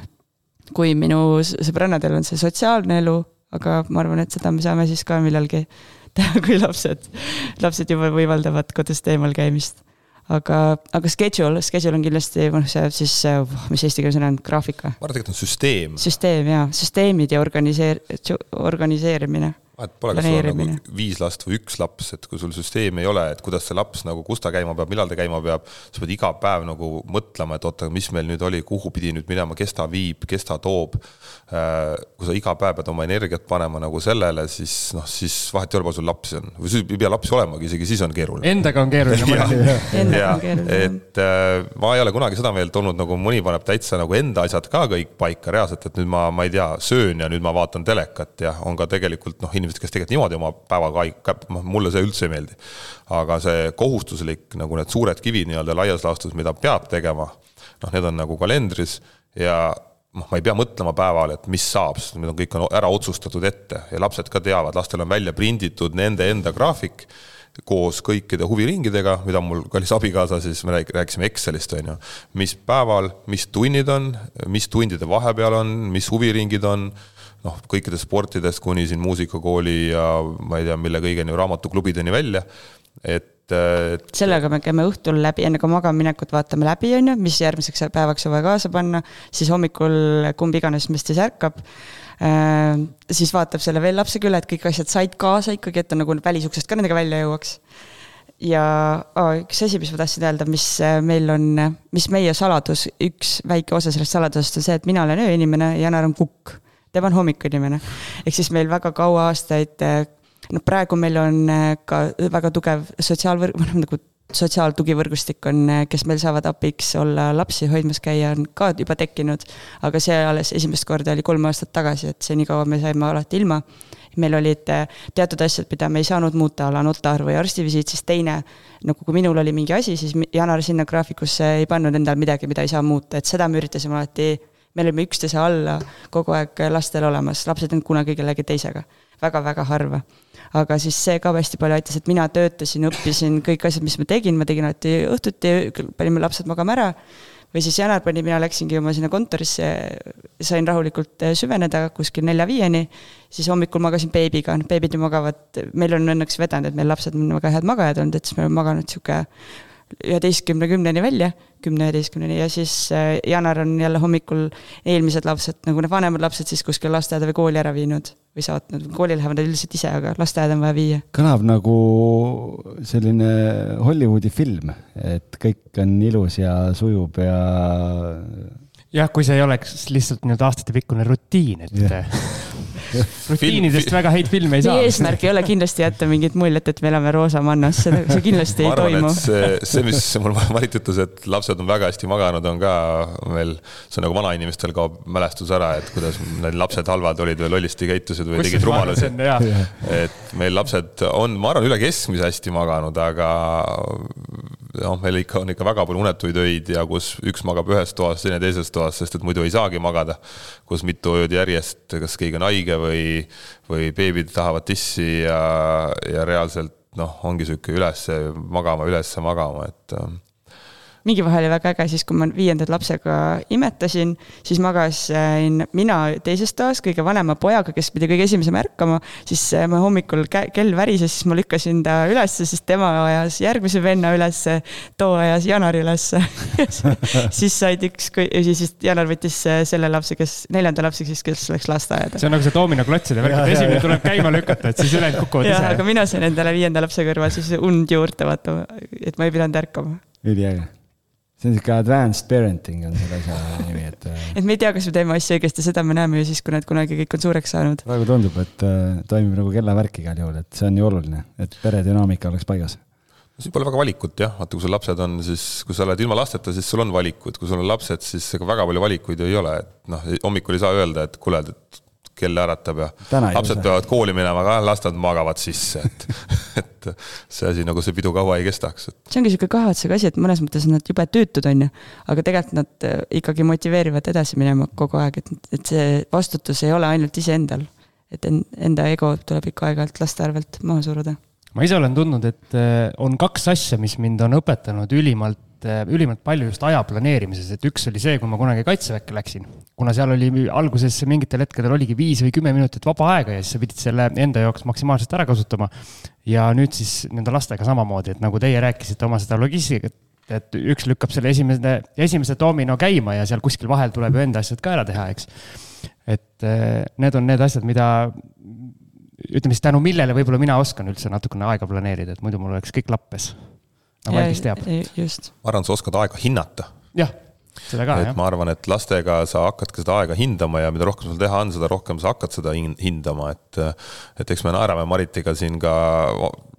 kui minu sõbrannadel on see sotsiaalne elu aga ma arvan, et seda me saame siis ka millalgi teha, kui lapsed, lapsed juba võimaldavad kodust eemal käimist. aga, aga schedule, schedule on kindlasti, noh, see siis, mis eesti keeles on, graafik või? ma arvan, tegelikult on süsteem. süsteem jaa, süsteemid ja organiseer-, organiseerimine vahet pole, kas sul on nagu viis last või üks laps, et kui sul süsteemi ei ole, et kuidas see laps nagu, kus ta käima peab, millal ta käima peab, sa pead iga päev nagu mõtlema, et oota, mis meil nüüd oli, kuhu pidi nüüd minema, kes ta viib, kes ta toob. Äh, kui sa iga päev pead oma energiat panema nagu sellele, siis noh, siis vahet ei ole, palju sul lapsi on või sul ei pea lapsi olemagi, isegi siis on keeruline. Endaga on keeruline. Keeruline. et äh, ma ei ole kunagi seda meelt olnud, nagu mõni paneb täitsa nagu enda asjad ka kõik paika reaalselt, et nüüd ma, ma ei tea, söön ja nüüd ma vaatan telekat ja on ka tegelikult noh, inimesed, kes tegelikult niimoodi oma päevaga haig-, noh, mulle see üldse ei meeldi. aga see kohustuslik nagu need suured kivid nii-öelda laias laastus, mida peab tegema, noh, need on nagu kalendris ja noh, ma ei pea mõtlema päeval, et mis saab, sest need on kõik on ära otsustatud ette ja lapsed ka teavad, lastel on välja prinditud nende enda graafik koos kõikide huviringidega, mida mul kallis abikaasa siis, me rääkisime Excelist, on ju. mis päeval, mis tunnid on, mis tundide vahepeal on, mis huviringid on noh, kõikidest sportidest kuni siin muusikakooli ja ma ei tea, mille kõigeni, raamatuklubideni välja, et et sellega me käime õhtul läbi, enne kui magama minekut vaatame läbi, on ju, mis järgmiseks päevaks on vaja kaasa panna, siis hommikul kumb iganes meist siis ärkab äh,. siis vaatab selle veel lapsega üle, et kõik asjad said kaasa ikkagi, et ta nagu välisuksest ka nendega välja jõuaks. ja oh, üks asi, mis ma tahtsin öelda, mis meil on, mis meie saladus, üks väike osa sellest saladusest on see, et mina olen ööinimene ja Janar on kukk tema on hommikuinimene. ehk siis meil väga kaua aastaid, noh praegu meil on eh, ka väga tugev sotsiaalvõrg, noh nagu sotsiaaltugivõrgustik on, eh, kes meil saavad abiks olla lapsi hoidmas käia, on ka juba tekkinud. aga see alles esimest korda oli kolm aastat tagasi, et senikaua me saime alati ilma. meil olid eh, teatud asjad, mida me ei saanud muuta, a la notar või arstivisiit, siis teine, nagu kui minul oli mingi asi, siis Janar sinna graafikusse ei pannud endal midagi, mida ei saa muuta, et seda me üritasime alati me olime üksteise alla kogu aeg lastel olemas, lapsed ei olnud kunagi kellegi teisega väga,. väga-väga harva. Aga siis see ka hästi palju aitas, et mina töötasin, õppisin kõik asjad, mis ma tegin, ma tegin alati õhtuti, panime lapsed magama ära. või siis Janar pani, mina läksingi oma sinna kontorisse, sain rahulikult süveneda kuskil nelja-viieni. siis hommikul magasin beebiga, noh beebid ju magavad, meil on õnneks vedanud, et meil lapsed on väga head magajad olnud, et siis me oleme maganud sihuke üheteistkümne kümneni välja, kümne üheteistkümneni ja siis äh, Janar on jälle hommikul eelmised lapsed, nagu need vanemad lapsed siis kuskil lasteaeda või kooli ära viinud või saatnud, kooli lähevad nad üldiselt ise, aga lasteaeda on vaja viia. kõlab nagu selline Hollywoodi film, et kõik on ilus ja sujub ja jah, kui see ei oleks lihtsalt nii-öelda aastatepikkune rutiin, et yeah. rutiinidest Film- väga häid filme ei saa meie. eesmärk ei ole kindlasti jätta mingit muljet, et me elame roosa mannas, seda, see kindlasti ei arvan, toimu see, see, mis mul Marit ütles, et lapsed on väga hästi maganud, on ka veel, see on nagu vanainimestel kaob mälestus ära, et kuidas need lapsed halvad olid või lollisti käitusid või tegid rumalusi. et meil lapsed on, ma arvan, üle keskmise hästi maganud, aga noh, meil ikka on ikka väga palju unetuid öid ja kus üks magab ühes toas, teine teises toas, sest et muidu ei saagi magada. kus mitu ööd järjest, kas keegi on haige või, või beebid tahavad tissi ja, ja reaalselt noh, ongi sihuke ülesse magama, ülesse magama, et äh, mingi vahe oli väga äge, siis kui ma viiendat lapsega imetasin, siis magasin mina teises toas kõige vanema pojaga, kes pidi kõige esimesem ärkama, siis äh, ma hommikul kell värises, siis ma lükkasin ta ülesse, siis tema ajas järgmise venna ülesse, too ajas Janari ülesse. siis said üks, siis Janar võttis äh, selle lapse, kes, neljanda lapse siis, kes läks lasteaeda. see on nagu see doominoklottside värk, Jaa, et esimene tuleb käima lükata, et siis ülejäänud kukuvad jah, aga ise. mina sain endale viienda lapse kõrval siis und juurde, vaata, et ma ei pidanud ärkama. üliäge. See on sihuke advanced parenting on selle asja nimi, et äh, et me ei tea, kas me teeme asju õigesti, seda me näeme ju siis, kui nad kunagi kõik on suureks saanud. praegu tundub, et äh, toimib nagu kellavärk igal juhul, et see on ju oluline, et peredünaamika oleks paigas. siin pole väga valikut jah, vaata kui sul lapsed on, siis kui sa oled ilma lasteta, siis sul on valikud, kui sul on lapsed, siis ega väga palju valikuid ju ei ole, et noh, hommikul ei saa öelda, et kuule, et kell äratab ja lapsed peavad kooli minema, aga las nad magavad sisse, et, et see asi nagu see pidu kaua ei kestaks, et see ongi sihuke kahatsega asi, et mõnes mõttes on nad jube tüütud, on ju, aga tegelikult nad äh, ikkagi motiveerivad edasi minema kogu aeg, et, et see vastutus ei ole ainult iseendal. et en- enda ego tuleb ikka aeg-ajalt laste arvelt maha suruda. ma ise olen tundnud, et äh, on kaks asja, mis mind on õpetanud ülimalt, ülimalt palju just aja planeerimises, et üks oli see, kui ma kunagi kaitseväkke läksin. kuna seal oli alguses mingitel hetkedel oligi viis või kümme minutit vaba aega ja siis sa pidid selle enda jaoks maksimaalselt ära kasutama. ja nüüd siis nende lastega samamoodi, et nagu teie rääkisite oma seda logistikat, et üks lükkab selle esimese, esimese domino käima ja seal kuskil vahel tuleb ju enda asjad ka ära teha, eks. et eh, need on need asjad, mida ütleme siis tänu millele võib-olla mina oskan üldse natukene aega planeerida, et muidu mul oleks kõik lappes. Nagu Algis teab. just, ma arvan, sa oskad aega hinnata jah, seda ka jah. ma arvan, et lastega sa hakkadki seda aega hindama ja mida rohkem sul teha on, seda rohkem sa hakkad seda hin- hindama, et et eks me naerame Maritiga siin ka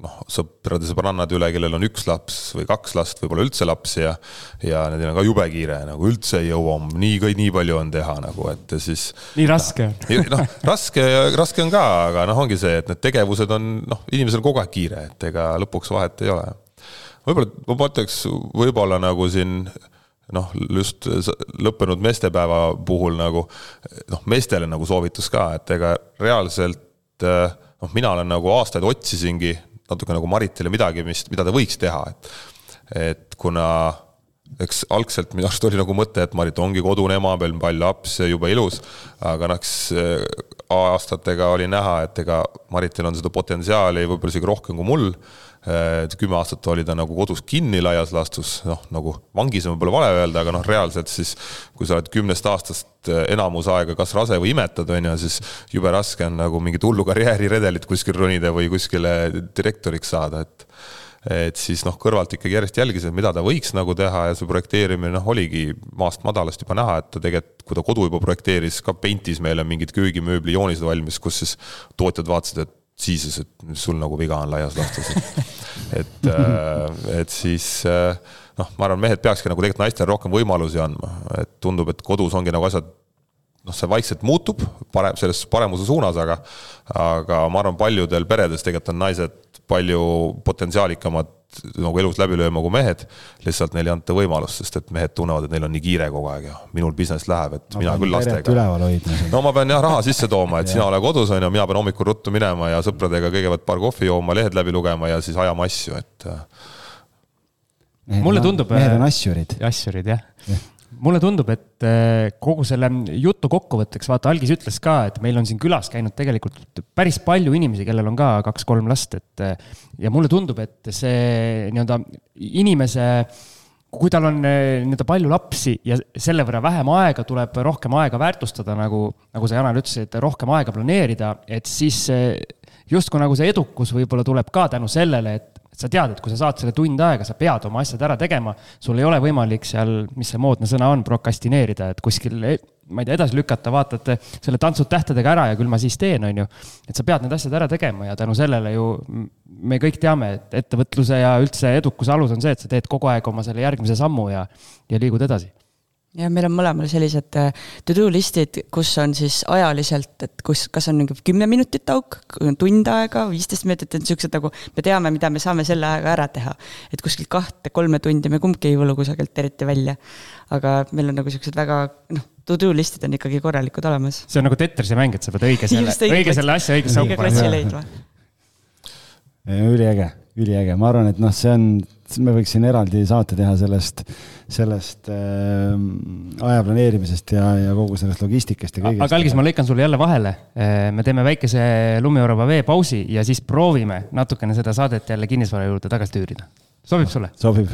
noh, sõprade sõbrannade üle, kellel on üks laps või kaks last, võib-olla üldse lapsi ja ja nendel on ka jube kiire, nagu üldse ei jõua, nii, nii palju on teha nagu, et siis nii raske. noh, raske, raske on ka, aga noh, ongi see, et need tegevused on noh, inimesel kogu aeg kiire, et ega lõpuks vahet ei ole. Võib-olla ma mõtleks võib-olla nagu siin noh, just lõppenud meestepäeva puhul nagu noh, meestele nagu soovitus ka, et ega reaalselt eh, noh, mina olen nagu aastaid otsisingi natuke nagu Maritile midagi, mis, mida ta võiks teha, et et kuna eks algselt minu arust oli nagu mõte, et Marit ongi kodune ema, meil on palju lapsi, jube ilus, aga noh, eks äh, aastatega oli näha, et ega Maritil on seda potentsiaali võib-olla isegi rohkem kui mul. Kümme aastat oli ta nagu kodus kinni laias laastus, noh nagu vangis on võib-olla vale öelda, aga noh, reaalselt siis kui sa oled kümnest aastast äh, enamus aega kas rase või imetad, on ju, siis jube raske on nagu mingit hullu karjääriredelit kuskil ronida või kuskile direktoriks saada, et et siis noh, kõrvalt ikkagi järjest jälgisin, mida ta võiks nagu teha ja see projekteerimine noh, oligi maast madalast juba näha, et ta tegelikult, kui ta kodu juba projekteeris, ka paintis meile mingid köögimööbli joonised valmis, kus siis tootjad vaatasid, et siis, et mis sul nagu viga on laias laastus. et, et siis äh, noh, ma arvan, mehed peakski nagu tegelikult naistele rohkem võimalusi andma, et tundub, et kodus ongi nagu asjad noh, see vaikselt muutub parem, selles paremuse suunas, aga aga ma arvan, paljudel peredes tegelikult on naised palju potentsiaalikamad nagu elus läbi lööma kui mehed, lihtsalt neile ei anta võimalust, sest et mehed tunnevad, et neil on nii kiire kogu aeg ja minul business läheb, et mina küll lastega. no ma pean jah raha sisse tooma, et sina ole kodus on ju, mina pean hommikul ruttu minema ja sõpradega kõigepealt paar kohvi jooma, lehed läbi lugema ja siis ajama asju, et äh, Mulle tundub, mehed äh, on asjurid. asjurid jah. Mulle tundub, et äh, kogu selle jutu kokkuvõtteks, vaata, Algis ütles ka, et meil on siin külas käinud tegelikult päris palju inimesi, kellel on ka kaks-kolm last, et äh, ja mulle tundub, et see nii-öelda inimese kui tal on äh, nii-öelda palju lapsi ja selle võrra vähem aega, tuleb rohkem aega väärtustada, nagu, nagu sa, Janar, ütlesid, rohkem aega planeerida, et siis justkui nagu see edukus võib-olla tuleb ka tänu sellele, et et sa tead, et kui sa saad selle tund aega, sa pead oma asjad ära tegema, sul ei ole võimalik seal, mis see moodne sõna on, prokastineerida, et kuskil ma ei tea, edasi lükata, vaatad selle tantsud tähtedega ära ja küll ma siis teen, on ju. et sa pead need asjad ära tegema ja tänu sellele ju me kõik teame, et ettevõtluse ja üldse edukuse alus on see, et sa teed kogu aeg oma selle järgmise sammu ja, ja liigud edasi ja meil on mõlemal sellised äh, to-do list'id, kus on siis ajaliselt, et kus, kas on mingi kümme minutit auk, tund aega, viisteist minutit, et niisugused nagu, me teame, mida me saame selle ajaga ära teha. et kuskilt kahte-kolme tundi me kumbki ei võlu kusagilt eriti välja. aga meil on nagu niisugused väga, noh, to-do list'id on ikkagi korralikud olemas. see on nagu Tetrisi mäng, et sa pead õige selle, õige selle asja õigesse auku panema. üliäge, üliäge, ma arvan, et noh, see on me võiks siin eraldi saate teha sellest, sellest äh, aja planeerimisest ja, ja kogu sellest logistikast ja kõigest. aga Algis, ma lõikan sulle jälle vahele. Äh, me teeme väikese lumiorava veepausi ja siis proovime natukene seda saadet jälle kinnisvara juurde tagasi tüürida. sobib sulle? sobib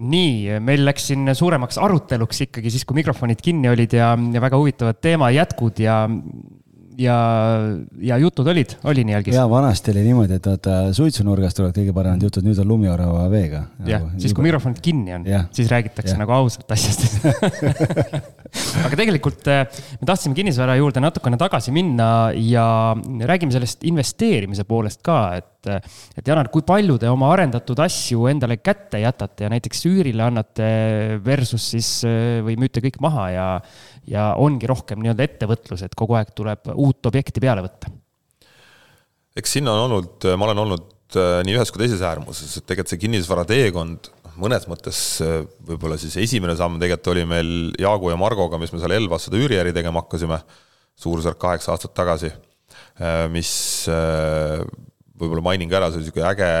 nii, meil läks siin suuremaks aruteluks ikkagi siis, kui mikrofonid kinni olid ja, ja väga huvitavad teema jätkud ja ja, ja jutud olid, oli nii algis? ja vanasti oli niimoodi, et vaata suitsunurgast tulevad kõige paremad jutud, nüüd on lumiorava veega. jah nagu,, siis kui mikrofonid kinni on, siis räägitakse ja. nagu ausalt asjast aga tegelikult äh, me tahtsime kinnisvara juurde natukene tagasi minna ja räägime sellest investeerimise poolest ka, et, et Janar, kui palju te oma arendatud asju endale kätte jätate ja näiteks üürile annate versus siis äh, või müüte kõik maha ja ja ongi rohkem nii-öelda ettevõtlus, et kogu aeg tuleb uut objekti peale võtta. eks siin on olnud, ma olen olnud äh, nii ühes kui teises äärmuses, et tegelikult see kinnisvara teekond mõnes mõttes äh, võib-olla siis esimene samm tegelikult oli meil Jaagu ja Margoga, mis me seal Elvas seda üüriäri tegema hakkasime, suurusjärk kaheksa aastat tagasi, mis võib-olla mainin ka ära, see oli niisugune äge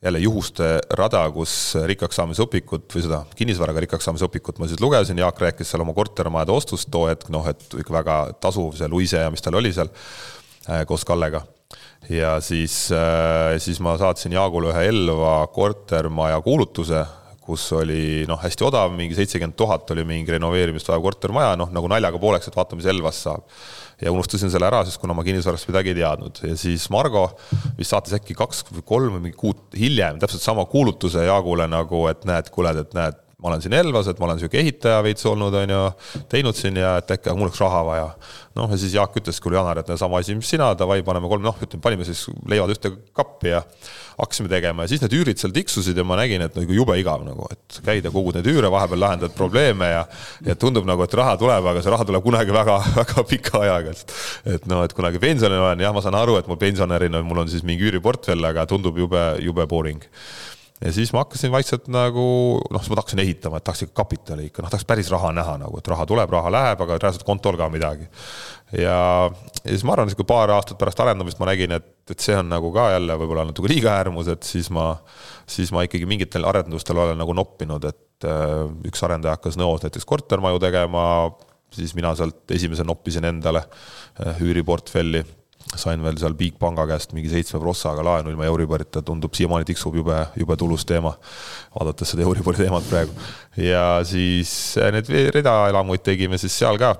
jälle juhuste rada, kus rikkaks saamise õpikut või seda kinnisvaraga rikkaks saamise õpikut ma siis lugesin, Jaak rääkis seal oma kortermajade ostust too hetk, noh et ikka väga tasuv see Luise ja mis tal oli seal äh, koos Kallega. ja siis, äh, siis ma saatsin Jaagule ühe Elva kortermaja kuulutuse, kus oli noh, hästi odav, mingi seitsekümmend tuhat oli mingi renoveerimist vajav kortermaja, noh nagu naljaga pooleks, et vaata, mis Elvas saab ja unustasin selle ära, sest kuna ma kinnisvarast midagi ei teadnud. Ja siis Margo vist saatis äkki kaks või kolm või mingi kuud hiljem täpselt sama kuulutuse Jaagule nagu, et näed, kuule, et näed, ma olen siin Elvas, et ma olen niisugune ehitaja veits olnud, on ju, teinud siin ja et äkki mul oleks raha vaja. noh, ja siis Jaak ütles, kuule Janar, et sama asi, mis sina, davai, paneme kolm, noh, ütleme, panime siis leivad ühte kappi ja hakkasime tegema. Ja siis need üürid seal tiksusid ja ma nägin, et nagu jube igav nagu, et käid ja kogud neid üüre, vahepeal lahendad probleeme ja ja tundub nagu, et raha tuleb, aga see raha tuleb kunagi väga, väga pika ajaga, et et noh, et kunagi pensionil olen, jah, ma saan aru, et mul pensionärina, mul on siis mingi üüriportfell, aga tundub jube, jube boring ja siis ma hakkasin vaikselt nagu noh, siis ma hakkasin ehitama, et tahaks ikka kapitali ikka, noh, tahaks päris raha näha nagu, et raha tuleb, raha läheb, aga reaalselt kontol ka midagi. ja, ja siis ma arvan, et kui paar aastat pärast arendamist ma nägin, et, et see on nagu ka jälle võib-olla natuke liiga äärmus, et siis ma, siis ma ikkagi mingitel arendustel olen nagu noppinud, et äh, üks arendaja hakkas Nõos näiteks kortermaju tegema, siis mina sealt esimese noppisin endale äh, üüriportfelli sain veel seal Bigpanga käest mingi seitsme prossaga laenu ilma Euriborita, tundub siiamaani tiksub jube, jube tulus teema. vaadates seda Euribori teemat praegu. ja siis äh, need ridaelamuid tegime siis seal ka,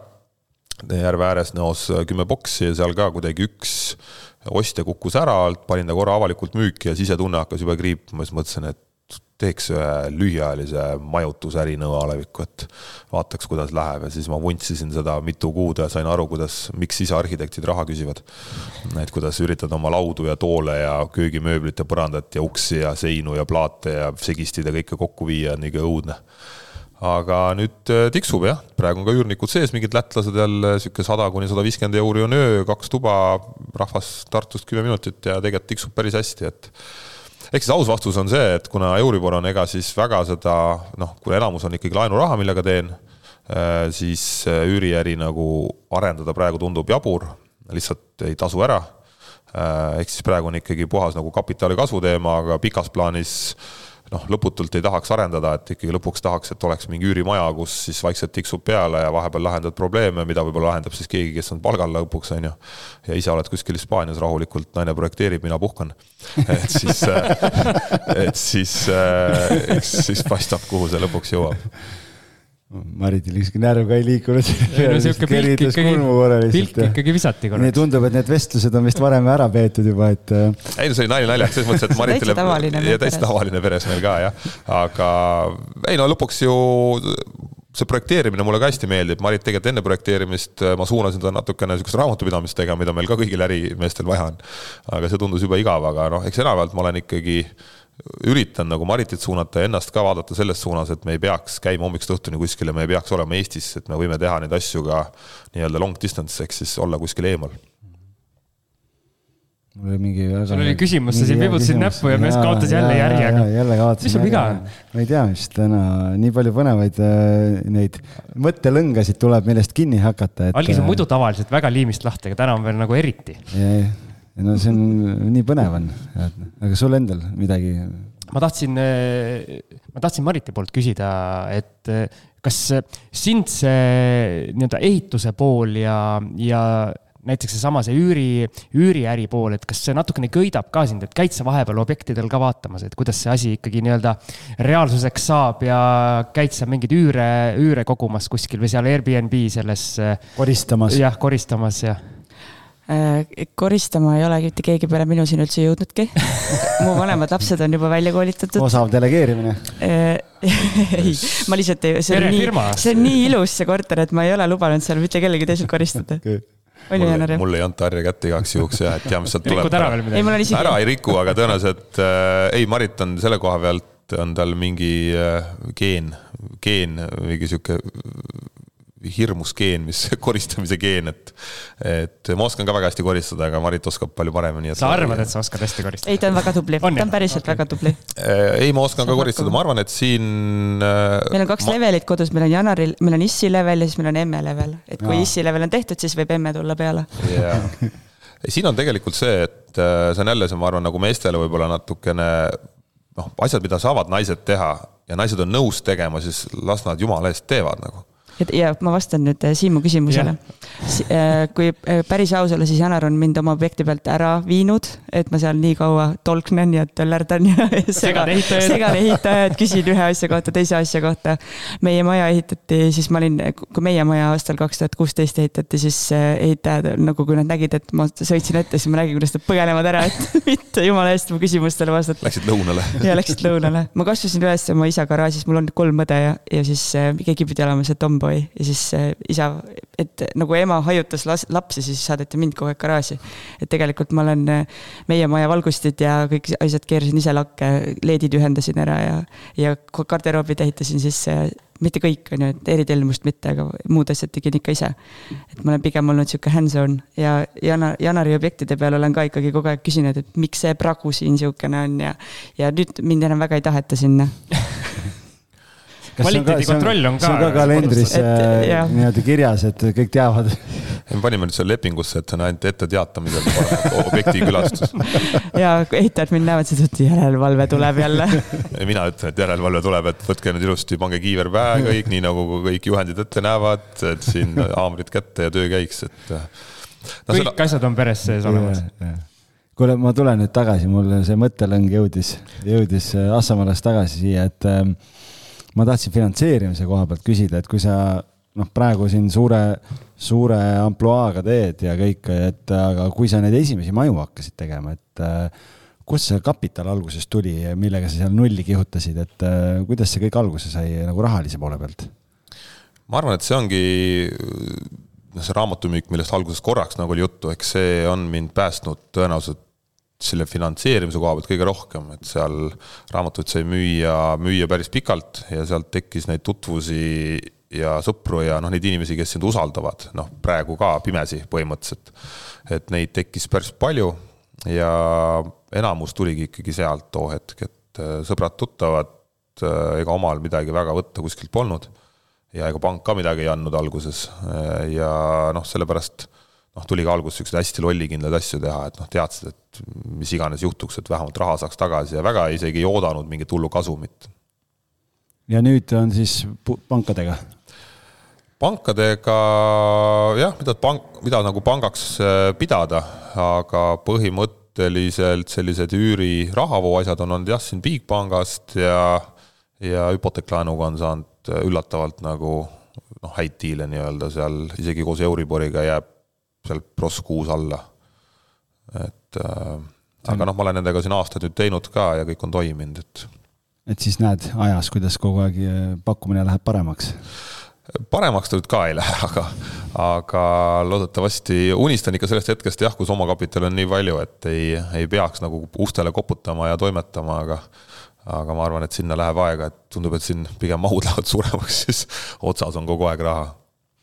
järve ääres Nõos kümme boksi ja seal ka kuidagi üks ostja kukkus ära panin ta korra avalikult müüki ja sisetunne hakkas jube kriipima, siis mõtlesin, et teeks ühe lühiajalise majutusäri Nõo alevikku, et vaataks, kuidas läheb. Ja siis ma vuntsisin seda mitu kuud ja sain aru, kuidas, miks sisearhitektid raha küsivad. et kuidas üritada oma laudu ja toole ja köögimööblit ja põrandat ja uksi ja seinu ja plaate ja segistid ja kõike kokku viia on ikka õudne. Aga nüüd äh, tiksub jah, praegu on ka üürnikud sees, mingid lätlased jälle sihuke sada kuni sada viiskümmend euri on öö, kaks tuba, rahvas Tartust kümme minutit ja tegelikult tiksub päris hästi, et ehk siis aus vastus on see, et kuna Euribor on, ega siis väga seda noh, kui elamus on ikkagi laenuraha, millega teen, äh, siis äh, üüriäri nagu arendada praegu tundub jabur, lihtsalt ei tasu ära. Ehk siis praegu on ikkagi puhas nagu kapitali kasvu teema, aga pikas plaanis noh, lõputult ei tahaks arendada, et ikkagi lõpuks tahaks, et oleks mingi üürimaja, kus siis vaikselt tiksub peale ja vahepeal lahendad probleeme, mida võib-olla lahendab siis keegi, kes on palgal lõpuks, on ju. ja ise oled kuskil Hispaanias rahulikult, naine projekteerib, mina puhkan. et siis, et siis, eks siis paistab, kuhu see lõpuks jõuab Maritil ükski närv ka ei liikunud. pilk ikkagi, visati korraks. nii tundub, et need vestlused on vist varem ära peetud juba, et. Äh, ei no see oli nali naljaks, selles mõttes, et Maritile. ja täitsa tavaline peres meil ka jah, aga ei no lõpuks ju see projekteerimine mulle ka hästi meeldib, Marit tegelikult enne projekteerimist äh, ma suunasin ta natukene sihukest raamatupidamist tegema, mida meil ka kõigil ärimeestel vaja on. aga see tundus jube igav, aga noh, eks enamjaolt ma olen ikkagi üritan nagu Maritit suunata ja ennast ka vaadata selles suunas, et me ei peaks käima hommikust õhtuni kuskil ja me ei peaks olema Eestis, et me võime teha neid asju ka nii-öelda long distance ehk siis olla kuskil eemal mul oli mingi väga. sul oli küsimus, sa siin vibutasid näppu ja mees kaotas jälle järje, aga. jälle kaotasin. mis sul viga on? ma ei tea, mis täna nii palju põnevaid äh, neid mõttelõngasid tuleb, millest kinni hakata et.... algis on muidu tavaliselt väga liimist lahti, aga täna on veel nagu eriti no see on, nii põnev on, aga sul endal midagi? ma tahtsin, ma tahtsin Mariti poolt küsida, et kas sind see nii-öelda ehituse pool ja, ja näiteks seesama see üüri, üüriäri pool, et kas see natukene köidab ka sind, et käid sa vahepeal objektidel ka vaatamas, et kuidas see asi ikkagi nii-öelda reaalsuseks saab ja käid sa mingeid üüre, üüre kogumas kuskil või seal Airbnb selles. koristamas. jah, koristamas ja koristama ei olegi mitte keegi peale minu siin üldse jõudnudki. mu vanemad lapsed on juba välja koolitatud. osav delegeerimine äh, ei, ma lihtsalt ei, see on nii, see on nii ilus, see korter, et ma ei ole lubanud seal mitte kellelgi teisel koristada okay on ju, Janar? mulle ei anta harja kätte igaks juhuks ja et tea, mis sealt tuleb. rikud ära veel midagi? ei, mul on isegi. ära ei riku, aga tõenäoliselt äh,, ei, Marit on selle koha pealt, on tal mingi äh, geen, geen, mingi sihuke hirmus geen, mis koristamise geen, et, et ma oskan ka väga hästi koristada, aga Marit oskab palju paremini. sa arvad, et sa oskad hästi koristada? ei, ta on väga tubli, ta on päriselt okay. väga tubli. Äh, ei, ma oskan ka koristada, ma arvan, et siin. Äh, meil on kaks ma... levelit kodus, meil on Janaril, meil on issi level ja siis meil on emme level, et kui no. issi level on tehtud, siis võib emme tulla peale. jah, siin on tegelikult see, et äh, see on jälle see, ma arvan, nagu meestele võib-olla natukene noh, asjad, mida saavad naised teha ja naised on nõus tegema, siis las nad jumala eest teevad nagu ja ma vastan nüüd äh, Siimu küsimusele. Äh, kui äh, päris aus olla, siis Janar on mind oma objekti pealt ära viinud, et ma seal nii kaua tolknen ja töllerdan ja segan, segan ehitajaid, küsin ühe asja kohta, teise asja kohta. meie maja ehitati, siis ma olin, kui meie maja aastal kaks tuhat kuusteist ehitati, siis ehitajad nagu, kui nad nägid, et ma sõitsin ette, siis ma nägin, kuidas nad põgenevad ära, et mitte jumala eest mu küsimustele vastata. Läksid lõunale. ja läksid lõunale. ma kasvasin üles oma isa garaažis, mul on kolm õde ja, ja siis keegi pidi olema see tomboy oi, ja siis isa, et nagu ema hajutas las-, lapsi, siis saadeti mind kogu aeg garaaži. et tegelikult ma olen meie maja valgustid ja kõik asjad keerasin ise lakke, LED-id ühendasin ära ja, ja garderoobid ehitasin sisse mitte kõik, on ju, et eritellimust mitte, aga muud asjad tegin ikka ise. et ma olen pigem olnud sihuke hands-on ja Jana, Janari objektide peal olen ka ikkagi kogu aeg küsinud, et miks see pragu siin sihukene on ja, ja nüüd mind enam väga ei taheta sinna kvaliteedikontroll on ka. see on ka kalendris äh, niimoodi kirjas, et kõik teavad. me panime nüüd selle lepingusse, et see on ainult ette teatamisel objekti külastus. ja ehitajad mind näevad, siis ütlevad, järelevalve tuleb jälle. mina ütlen, et järelevalve tuleb, et võtke nüüd ilusti, pange kiiver pähe kõik, nii nagu kõik juhendid ette näevad, et siin haamrid kätte ja töö käiks, et no,. kõik seda... asjad on peres sees olemas kuule, ma tulen nüüd tagasi, mul see mõttelõng jõudis, jõudis Assamaalast tagasi siia, et äh, ma tahtsin finantseerimise koha pealt küsida, et kui sa noh, praegu siin suure, suure ampluaaga teed ja kõik, et aga kui sa neid esimesi maju hakkasid tegema, et äh, kust see kapital alguses tuli ja millega sa seal nulli kihutasid, et äh, kuidas see kõik alguse sai nagu rahalise poole pealt? ma arvan, et see ongi noh, see raamatumüük, millest alguses korraks nagu oli juttu, eks see on mind päästnud tõenäoliselt selle finantseerimise koha pealt kõige rohkem, et seal raamatuid sai müüa, müüa päris pikalt ja sealt tekkis neid tutvusi ja sõpru ja noh, neid inimesi, kes sind usaldavad, noh, praegu ka pimesi põhimõtteliselt. et neid tekkis päris palju ja enamus tuligi ikkagi sealt too hetk, et äh, sõbrad-tuttavad, äh, ega omal midagi väga võtta kuskilt polnud ja ega pank ka midagi ei andnud alguses äh, ja noh, sellepärast noh, tuli ka alguses siukseid hästi lollikindlaid asju teha, et noh, teadsid, et mis iganes juhtuks, et vähemalt raha saaks tagasi ja väga isegi ei oodanud mingit hullu kasumit. ja nüüd on siis pankadega? pankadega jah, mida pank, mida nagu pangaks äh, pidada, aga põhimõtteliselt sellised üüri rahavoo asjad on olnud jah, siin Bigbankast ja, ja hüpoteeklaenuga on saanud üllatavalt nagu noh, häid diile nii-öelda seal, isegi koos Euriboriga jääb seal pross kuus alla. et äh, aga noh, ma olen nendega siin aastaid nüüd teinud ka ja kõik on toiminud, et. et siis näed ajas, kuidas kogu aeg äh, pakkumine läheb paremaks? paremaks ta nüüd ka ei lähe, aga, aga loodetavasti unistan ikka sellest hetkest jah, kus omakapitali on nii palju, et ei, ei peaks nagu ustele koputama ja toimetama, aga aga ma arvan, et sinna läheb aega, et tundub, et siin pigem mahud lähevad suuremaks, siis otsas on kogu aeg raha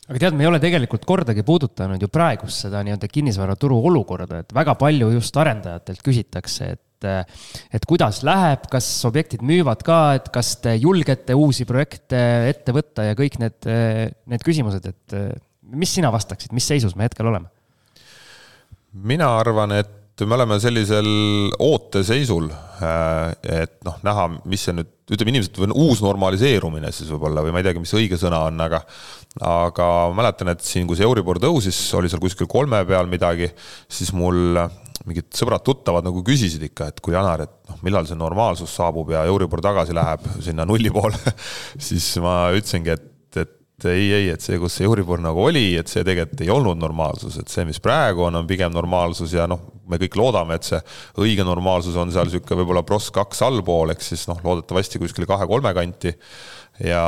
aga tead, me ei ole tegelikult kordagi puudutanud ju praegust seda nii-öelda kinnisvaraturu olukorda, et väga palju just arendajatelt küsitakse, et et kuidas läheb, kas objektid müüvad ka, et kas te julgete uusi projekte ette võtta ja kõik need, need küsimused, et mis sina vastaksid, mis seisus me hetkel oleme? mina arvan, et me oleme sellisel ooteseisul, et noh, näha, mis see nüüd, ütleme inimesed, uus normaliseerumine siis võib-olla või ma ei teagi, mis õige sõna on, aga aga mäletan, et siin, kui see Euribor tõusis, oli seal kuskil kolme peal midagi, siis mul mingid sõbrad-tuttavad nagu küsisid ikka, et kui Janar, et noh, millal see normaalsus saabub ja Euribor tagasi läheb sinna nulli poole siis ma ütlesingi, et, et ei, ei, et see, kus see Euribor nagu oli, et see tegelikult ei olnud normaalsus, et see, mis praegu on, on pigem normaalsus ja noh, me kõik loodame, et see õige normaalsus on seal niisugune võib-olla pross kaks allpool, ehk siis noh, loodetavasti kuskil kahe-kolme kanti. Ja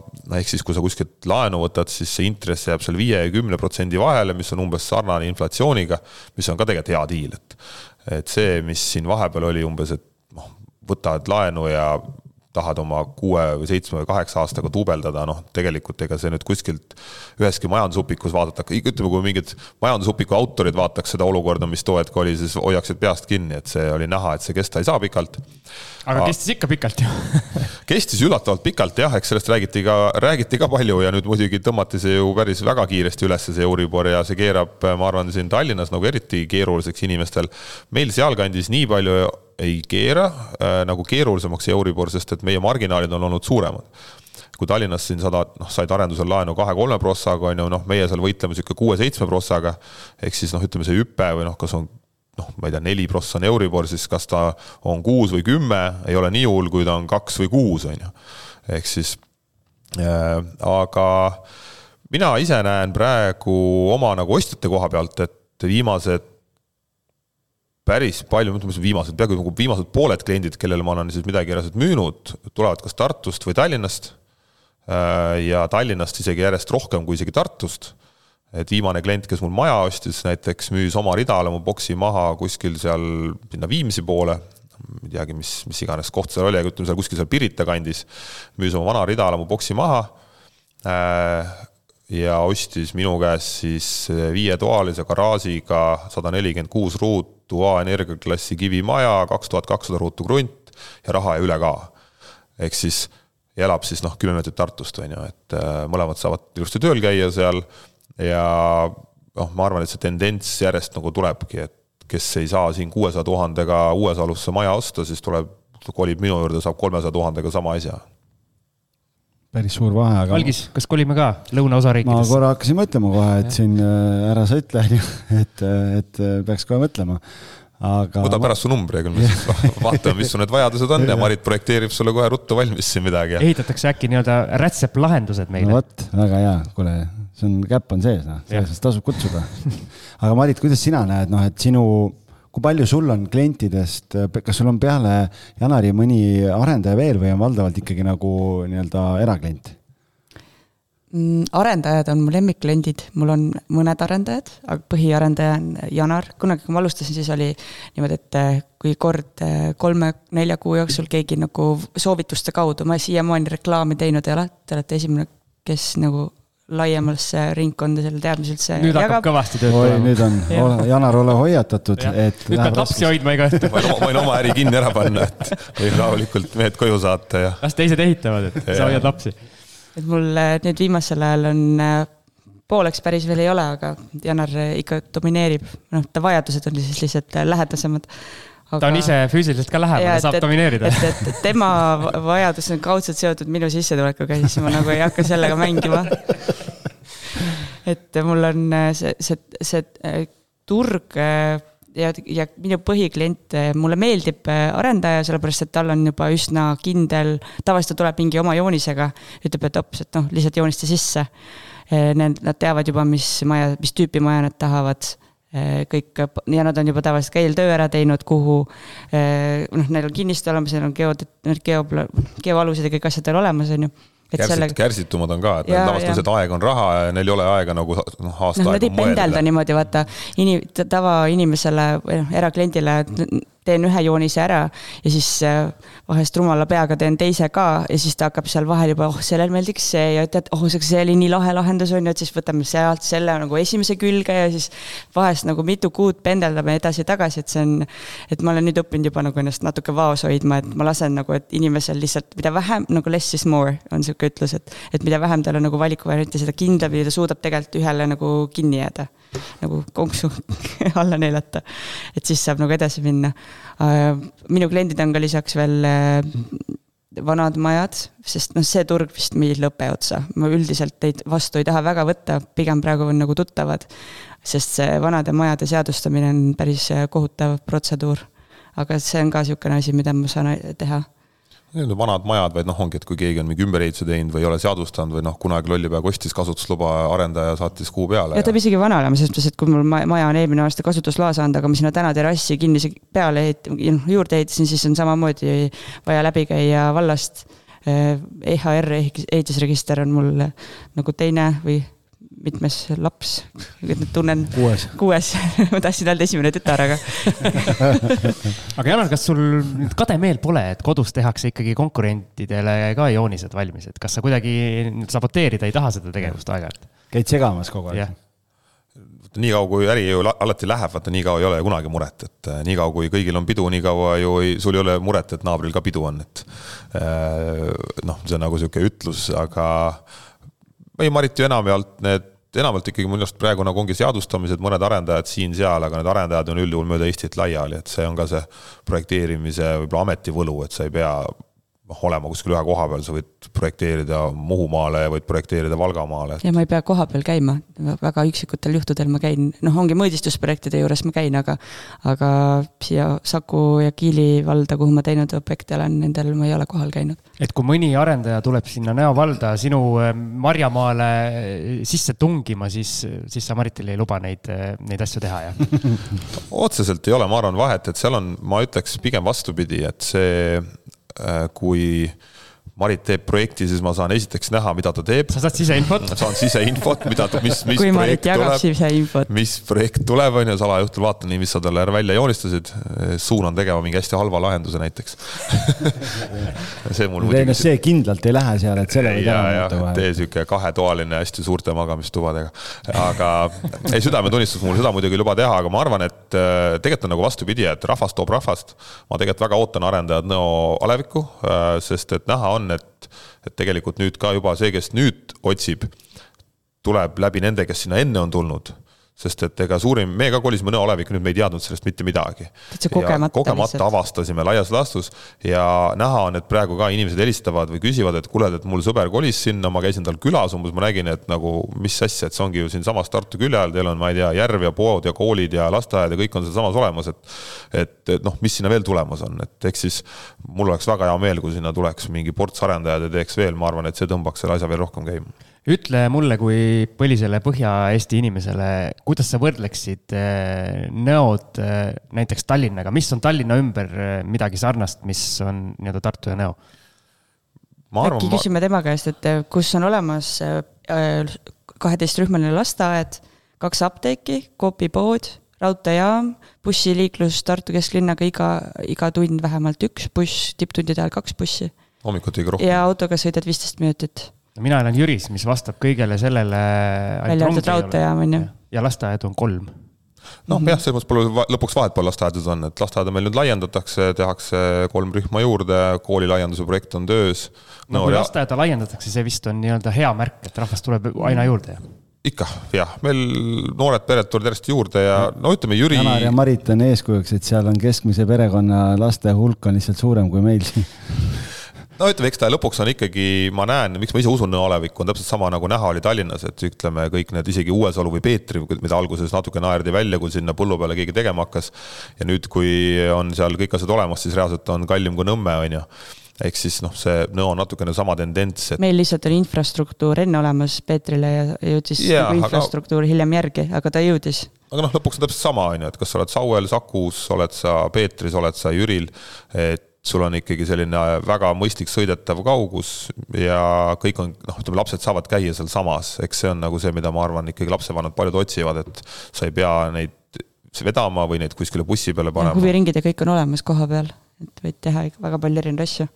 no ehk siis, kui sa kuskilt laenu võtad, siis see intress jääb seal viie ja kümne protsendi vahele, mis on umbes sarnane inflatsiooniga, mis on ka tegelikult hea diil, et et see, mis siin vahepeal oli umbes, et noh, võtad laenu ja tahad oma kuue või seitsme või kaheksa aastaga duubeldada, noh, tegelikult ega see nüüd kuskilt üheski majandusupikus vaadata, ütleme, kui mingid majandusupiku autorid vaataks seda olukorda, mis too hetk oli, siis hoiaksid peast kinni, et see oli näha, et see kesta ei saa pikalt. aga kestis ikka pikalt ju kestis üllatavalt pikalt jah, eks sellest räägiti ka, räägiti ka palju ja nüüd muidugi tõmmati see ju päris väga kiiresti üles, see Euribor ja see keerab, ma arvan, siin Tallinnas nagu eriti keeruliseks inimestel. meil sealkandis nii palju ei keera äh, nagu keerulisemaks Euribor, sest et meie marginaalid on olnud suuremad kui Tallinnas siin sada, noh, said arendusel laenu kahe-kolme prossaga, on ju, noh, meie seal võitleme niisugune kuue-seitsme prossaga, ehk siis noh, ütleme see hüpe või noh, kas on noh, ma ei tea, neli prossa on Euribor, siis kas ta on kuus või kümme, ei ole nii hull, kui ta on kaks või kuus, on ju. ehk siis äh,, aga mina ise näen praegu oma nagu ostjate koha pealt, et viimased päris palju, ütleme viimased, peaaegu nagu viimased pooled kliendid, kellele ma olen siis midagi reaalselt müünud, tulevad kas Tartust või Tallinnast. Äh, ja Tallinnast isegi järjest rohkem kui isegi Tartust. et viimane klient, kes mul maja ostis, näiteks müüs oma ridale mu boksi maha kuskil seal sinna Viimsi poole. ei teagi, mis, mis iganes koht seal oli, aga ütleme seal kuskil seal Pirita kandis. müüs oma vana ridale mu boksi maha äh, ja ostis minu käest siis viietoalise garaažiga sada nelikümmend kuus ruut ruutu A energiaklassi kivimaja, kaks tuhat kakssada ruutu krunt ja raha ja üle ka. ehk siis ja elab siis noh, kümme meetrit Tartust, on ju, et äh, mõlemad saavad ilusti tööl käia seal ja noh, ma arvan, et see tendents järjest nagu tulebki, et kes ei saa siin kuuesaja tuhandega Uuesalusse maja osta, siis tuleb, kolib minu juurde, saab kolmesaja tuhandega sama asja päris suur vahe, aga. algis, kas kolime ka lõunaosariikidesse? ma korra hakkasin mõtlema kohe, et siin äh, ära sa ütle, on ju, et, äh, et äh, peaks kohe mõtlema. aga. võta pärast su numbri, küll me siis vaatame, mis su need vajadused on ja Marit projekteerib sulle kohe ruttu valmis siin midagi. ehitatakse äkki nii-öelda rätseplahendused meile? no vot, väga hea, kuule, see on, käpp on sees, noh, selles mõttes tasub kutsuda. aga Marit, kuidas sina näed, noh, et sinu kui palju sul on klientidest, kas sul on peale Janari mõni arendaja veel või on valdavalt ikkagi nagu nii-öelda eraklient? Mm, arendajad on mu lemmikkliendid, mul on mõned arendajad, aga põhiarendaja on Janar. kunagi, kui ma alustasin, siis oli niimoodi, et eh, kui kord eh, kolme-nelja kuu jooksul keegi nagu soovituste kaudu, ma siiamaani reklaami teinud ei ole, te olete esimene, kes nagu laiemasse ringkonda selle teadmise üldse nüüd hakkab jagab. kõvasti tööd tulema. nüüd on ja. Janar, ole hoiatatud, et nüüd pead lapsi hoidma iga õhtu ma võin oma äri kinni ära panna, et võin rahulikult mehed koju saata ja. las teised ehitavad, et sa hoiad lapsi. et mul äh, nüüd viimasel ajal on äh, pooleks päris veel ei ole, aga Janar ikka domineerib, noh, ta vajadused on siis lihtsalt lähedasemad aga.... ta on ise füüsiliselt ka lähemal saab et, domineerida. et, et, et tema vajadus on kaudselt seotud minu sissetulekuga, siis ma nagu ei hakka sellega mängima. et mul on see, see, see turg ja, ja minu põhiklient, mulle meeldib arendaja, sellepärast et tal on juba üsna kindel, tavaliselt ta tuleb mingi oma joonisega, ütleb, et hops, et noh, lihtsalt joonista sisse. Need, nad teavad juba, mis maja, mis tüüpi maja nad tahavad kõik ja nad on juba tavaliselt ka eeltöö ära teinud, kuhu noh, neil on kinnistu olemas, neil on geo, geo, geoalused ja kõik asjad veel olemas, on ju kärsit sellega..., kärsitumad on ka, et nad avastavad, et aeg on raha ja neil ei ole aega nagu noh, aasta no, aega mõelda. Nad ei pendelda niimoodi, vaata, inim-, tavainimesele või noh, erakliendile teen ühe joonise ära ja siis äh, vahest rumala peaga teen teise ka ja siis ta hakkab seal vahel juba, oh, sellele meeldiks see ja tead, oh, see oli nii lahe lahendus on ju, et siis võtame sealt selle nagu esimese külge ja siis vahest nagu mitu kuud pendeldame edasi-tagasi, et see on, et ma olen nüüd õppinud juba nagu ennast natuke vaos hoidma, et ma lasen nagu, et inimesel lihtsalt, mida vähem nagu less is more on niisugune ütlus, et, et mida vähem tal on nagu valikuvariante, seda kindlamini ta suudab tegelikult ühele nagu kinni jääda nagu konksu alla neelata. et siis saab nagu edasi minna. Äh, minu kliendid on ka lisaks veel äh, vanad majad, sest noh, see turg vist müüb lõpe otsa. ma üldiselt neid vastu ei taha väga võtta, pigem praegu on nagu tuttavad. sest see vanade majade seadustamine on päris äh, kohutav protseduur. aga see on ka niisugune asi, mida ma saan teha On vanad majad, vaid noh, ongi, et kui keegi on mingi ümberehituse teinud või ei ole seadustanud või noh, kunagi lollipäev ostis kasutusluba, arendaja saatis kuu peale. ja ta peab isegi vana olema, selles mõttes, et kui mul maja on eelmine aasta kasutusloa saanud, aga ma sinna täna terrassi kinnise peale ehit-, noh juurde ehitasin, siis on samamoodi vaja läbi käia vallast. EHR ehitusregister on mul nagu teine või mitmes laps, tunnen. kuues. kuues ma tahtsin öelda esimene tütar, aga aga Janar, kas sul nüüd kade meel pole, et kodus tehakse ikkagi konkurentidele ka joonised valmis, et kas sa kuidagi saboteerida ei taha seda tegevust aeg-ajalt? käid segamas kogu aeg? nii kaua, kui äri ju alati läheb, vaata nii kaua ei ole ju kunagi muret, et äh, nii kaua, kui kõigil on pidu, nii kaua ju ei, sul ei ole muret, et naabril ka pidu on, et äh, noh, see on nagu niisugune ütlus, aga ei, Marit ju enamjaolt need enamalt ikkagi minu arust praegu nagu ongi seadustamised, mõned arendajad siin-seal, aga need arendajad on üldjuhul mööda Eestit laiali, et see on ka see projekteerimise võib-olla ameti võlu, et sa ei pea noh, olema kuskil ühe koha peal, sa võid projekteerida Muhumaale ja võid projekteerida Valgamaale. ja ma ei pea koha peal käima, väga üksikutel juhtudel ma käin, noh, ongi mõõdistusprojektide juures ma käin, aga aga siia Saku ja Kiili valda, kuhu ma teinud objekte olen, nendel ma ei ole kohal käinud. et kui mõni arendaja tuleb sinna Nõo valda sinu äh, marjamaale sisse tungima, siis, siis sa Maritile ei luba neid, äh, neid asju teha, jah otseselt ei ole, ma arvan, vahet, et seal on, ma ütleks pigem vastupidi, et see Äh, kui Marit teeb projekti, siis ma saan esiteks näha, mida ta teeb. sa saad siseinfot? saan siseinfot, mida, mis, mis kui projekt tuleb, mis projekt tuleb, on ju, salajuhtul vaatan nii, mis sa talle välja joonistasid. suunan tegema mingi hästi halva lahenduse näiteks see mul muidugi. see kindlalt ei lähe seal, et selle võid ära muuta vahel. tee sihuke kahetoaline hästi suurte magamistubadega. aga ei, südametunnistus mul seda muidugi ei luba teha, aga ma arvan, et äh, tegelikult on nagu vastupidi, et rahvas toob rahvast. ma tegelikult väga ootan arendajad Nõo alevikku, äh, sest et näha on on, et, et tegelikult nüüd ka juba see, kes nüüd otsib, tuleb läbi nende, kes sinna enne on tulnud sest et ega suurim, me ka kolisime Nõo alevikku, nüüd me ei teadnud sellest mitte midagi. kogemata, kogemata avastasime laias laastus. Ja näha on, et praegu ka inimesed helistavad või küsivad, et kuule, et mul sõber kolis sinna, ma käisin tal külas umbes, ma nägin, et nagu mis asja, et see ongi ju siinsamas Tartu külje all, teil on, ma ei tea, järv ja pood ja koolid ja lasteaed ja kõik on sealsamas olemas, et et, et noh, mis sinna veel tulemas on, et eks siis mul oleks väga hea meel, kui sinna tuleks mingi ports arendajaid ja teeks veel, ma arvan, et see tõmbaks selle asja veel rohkem käima ütle mulle kui põlisele Põhja-Eesti inimesele, kuidas sa võrdleksid äh, Nõod äh, näiteks Tallinnaga, mis on Tallinna ümber äh, midagi sarnast, mis on nii-öelda Tartu ja Nõo? äkki küsime tema käest, et kus on olemas kaheteistrühmaline lasteaed, kaks apteeki, Coopi raudteejaam, bussiliiklus Tartu kesklinnaga iga, iga tund vähemalt üks buss, tipptundide ajal kaks bussi. hommikuti rohkem. ja autoga sõidad viisteist minutit mina elan Jüris, mis vastab kõigele sellele. välja arvatud raudteejaam on ju. ja lasteaedu on kolm noh, jah, selles mõttes pole lõpuks vahet, palju lasteaedades on, et lasteaeda meil nüüd laiendatakse, tehakse kolm rühma juurde, kooli laienduse projekt on töös. no kui ja... lasteaeda laiendatakse, see vist on nii-öelda hea märk, et rahvast tuleb aina juurde ikka, jah, meil noored pered tulevad järjest juurde ja no ütleme, Jüri. Janar ja Marit on eeskujuks, et seal on keskmise perekonna laste hulk on lihtsalt suurem kui meil siin no ütleme, eks ta lõpuks on ikkagi, ma näen, miks ma ise usun nõualevikku, on täpselt sama nagu näha oli Tallinnas, et ütleme, kõik need isegi Uuesalu või Peetri, mida alguses natuke naerdi välja, kui sinna põllu peale keegi tegema hakkas. ja nüüd, kui on seal kõik asjad olemas, siis reaalselt on kallim kui Nõmme, on ju ehk siis noh, see Nõo on natukene sama tendents et.... meil lihtsalt oli infrastruktuur enne olemas Peetrile ja jõudis yeah, nagu infrastruktuur aga... hiljem järgi, aga ta jõudis. aga noh, lõpuks on täpselt sama, on ju, et kas sa oled Sauel, Sakus, oled sa Peetris, oled sa Jüril, et sul on ikkagi selline väga mõistlik sõidetav kaugus ja kõik on, noh, ütleme, lapsed saavad käia sealsamas, eks see on nagu see, mida ma arvan, ikkagi lapsevanemad paljud otsivad, et sa ei pea neid vedama või neid kuskile bussi peale panema. huviringid ja kõik on olemas koha peal, et võid teha ikka väga palju erinevaid asju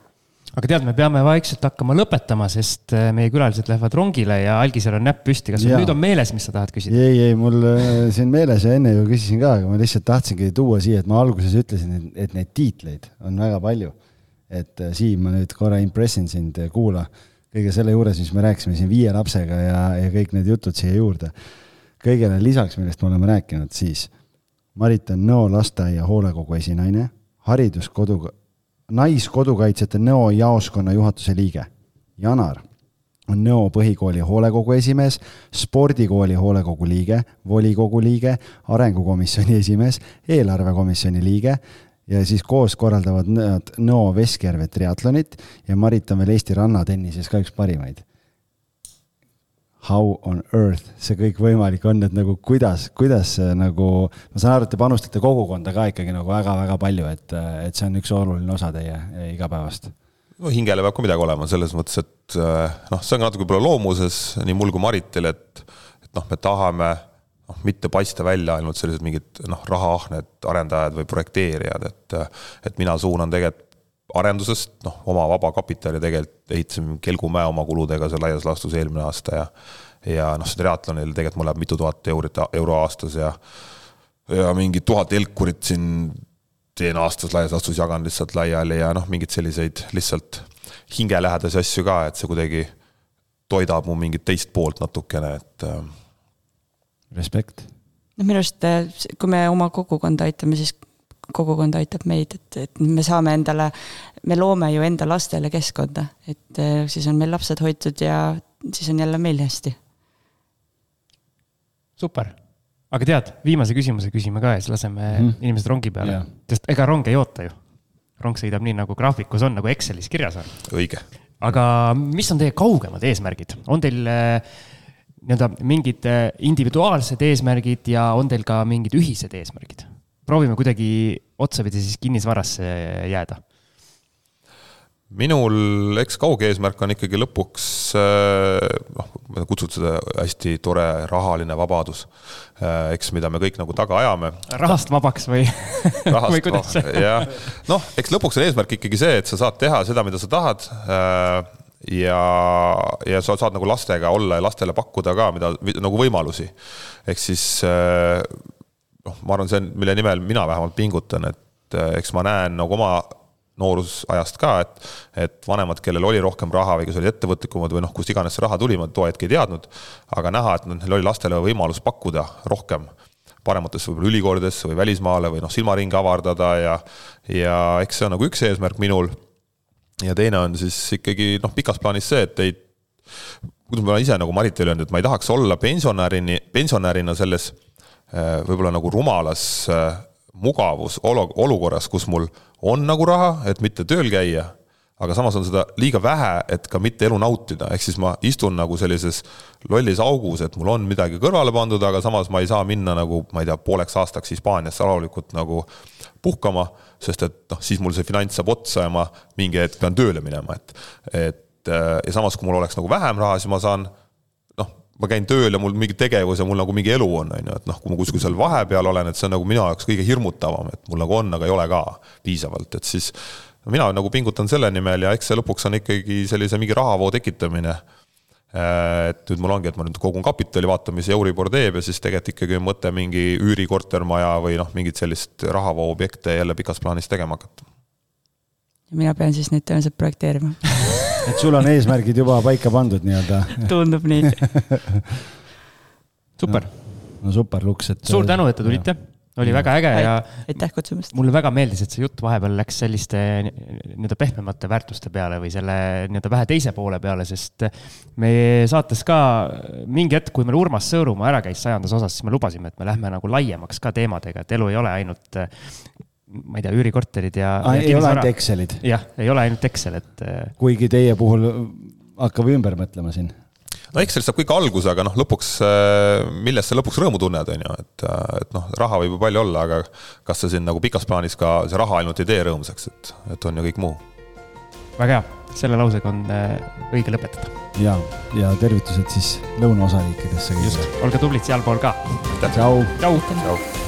aga tead, me peame vaikselt hakkama lõpetama, sest äh, meie külalised lähevad rongile ja Algisel on näpp püsti. kas sul nüüd on meeles, mis sa tahad küsida? ei, ei, mul äh, siin meeles ja enne ju küsisin ka, aga ma lihtsalt tahtsingi tuua siia, et ma alguses ütlesin, et neid tiitleid on väga palju. et äh, Siim, ma nüüd korra impressin sind, kuula kõige selle juures, mis me rääkisime siin viie lapsega ja, ja kõik need jutud siia juurde. kõigele lisaks, millest me oleme rääkinud, siis Marit on Nõo lasteaia hoolekogu esinaine, hariduskodu Naiskodukaitsjate Nõo jaoskonna juhatuse liige. Janar on Nõo põhikooli hoolekogu esimees, spordikooli hoolekogu liige, volikogu liige, arengukomisjoni esimees, eelarvekomisjoni liige ja siis koos korraldavad nad Nõo Veskjärve triatlonit ja Marit on veel Eesti rannatennises ka üks parimaid how on earth see kõik võimalik on, et nagu kuidas, kuidas nagu, ma saan aru, et te panustate kogukonda ka ikkagi nagu väga-väga palju, et, et see on üks oluline osa teie igapäevast. no hingele peab ka midagi olema, selles mõttes, et noh, see on natuke võib-olla loomuses nii mul kui Maritil, et, et noh, me tahame noh, mitte paista välja ainult sellised mingid noh, rahaahned arendajad või projekteerijad, et, et mina suunan tegelikult arendusest, noh, oma vaba kapitali tegelikult ehitasime Kelgumäe oma kuludega seal laias laastus eelmine aasta ja ja noh, see triatlonil tegelikult mul läheb mitu tuhat eurit, euro aastas ja ja mingid tuhat elkurit siin teen aastas laias laastus, jagan lihtsalt laiali ja noh, mingeid selliseid lihtsalt hingelähedasi asju ka, et see kuidagi toidab mu mingit teist poolt natukene, et. Äh, Respekt. noh, minu arust, äh, kui me oma kogukonda aitame, siis kogukond aitab meid, et, et me saame endale, me loome ju enda lastele keskkonda, et äh, siis on meil lapsed hoitud ja siis on jälle meil hästi. super, aga tead, viimase küsimuse küsime ka ja siis laseme mm. inimesed rongi peale yeah., sest ega rong ei oota ju. rong sõidab nii, nagu graafikus on, nagu Excelis kirjas on. õige. aga mis on teie kaugemad eesmärgid, on teil äh, nii-öelda mingid äh, individuaalsed eesmärgid ja on teil ka mingid ühised eesmärgid? Proovime kuidagi otsapidi siis kinnisvarasse jääda minul, eks kauge eesmärk on ikkagi lõpuks äh, noh, ma kutsun seda hästi tore rahaline vabadus. Äh, eks, mida me kõik nagu taga ajame. rahast vabaks või? rahast vabaks, jah. noh, eks lõpuks on eesmärk ikkagi see, et sa saad teha seda, mida sa tahad. Äh, ja, ja sa saad nagu lastega olla ja lastele pakkuda ka, mida nagu võimalusi. ehk siis noh, ma arvan, see on, mille nimel mina vähemalt pingutan, et äh, eks ma näen nagu oma noorusajast ka, et, et vanemad, kellel oli rohkem raha või kes olid ettevõtlikumad või noh, kust iganes see raha tuli, ma too hetk ei teadnud. aga näha, et neil oli lastele võimalus pakkuda rohkem parematesse võib-olla ülikoolidesse või välismaale või noh, silmaringi avardada ja, ja eks see on nagu üks eesmärk minul. ja teine on siis ikkagi noh, pikas plaanis see, et ei, kuidas ma ise nagu Maritile öelnud, et ma ei tahaks olla pensionärini, pensionärina selles võib-olla nagu rumalas äh, mugavus olukorras, kus mul on nagu raha, et mitte tööl käia, aga samas on seda liiga vähe, et ka mitte elu nautida, ehk siis ma istun nagu sellises lollis augus, et mul on midagi kõrvale pandud, aga samas ma ei saa minna nagu, ma ei tea, pooleks aastaks Hispaaniasse rahulikult nagu puhkama, sest et noh, siis mul see finants saab otsa ja ma mingi hetk pean tööle minema, et, et äh, ja samas, kui mul oleks nagu vähem raha, siis ma saan ma käin tööl ja mul mingi tegevus ja mul nagu mingi elu on, on ju, et noh, kui ma kuskil seal vahepeal olen, et see on nagu minu jaoks kõige hirmutavam, et mul nagu on, aga ei ole ka piisavalt, et siis mina nagu pingutan selle nimel ja eks see lõpuks on ikkagi sellise mingi rahavoo tekitamine. et nüüd mul ongi, et ma nüüd kogun kapitali, vaatan, mis Euribor teeb ja siis tegelikult ikkagi on mõte mingi üürikortermaja või noh, mingit sellist rahavoo objekte jälle pikas plaanis tegema hakata. mina pean siis neid tõenäoliselt projekteerima et sul on eesmärgid juba paika pandud nii-öelda? tundub nii super, no super luks, et. suur tänu, et te tulite, oli väga äge ja aitäh kutsumast. mulle väga meeldis, et see jutt vahepeal läks selliste nii-öelda pehmemate väärtuste peale või selle nii-öelda vähe teise poole peale, sest meie saates ka mingi hetk, kui meil Urmas Sõõrumaa ära käis sajandas osas, siis me lubasime, et me lähme nagu laiemaks ka teemadega, et elu ei ole ainult, ma ei tea, üürikorterid ja. ei ole ainult Excelid, jah, ei ole ainult Excel, et kuigi teie puhul hakkab ümber mõtlema siin. no Excelist saab kõik alguse, aga noh, lõpuks, millest sa lõpuks rõõmu tunned, on ju, et, et noh, raha võib ju palju olla, aga kas see sind nagu pikas plaanis ka, see raha ainult ei tee rõõmsaks, et, et on ju kõik muu väga hea, selle lausega on äh, õige lõpetada. ja, ja tervitused siis lõunaosariikidesse just olge tublid sealpool ka. tšau. tšau. Tšau.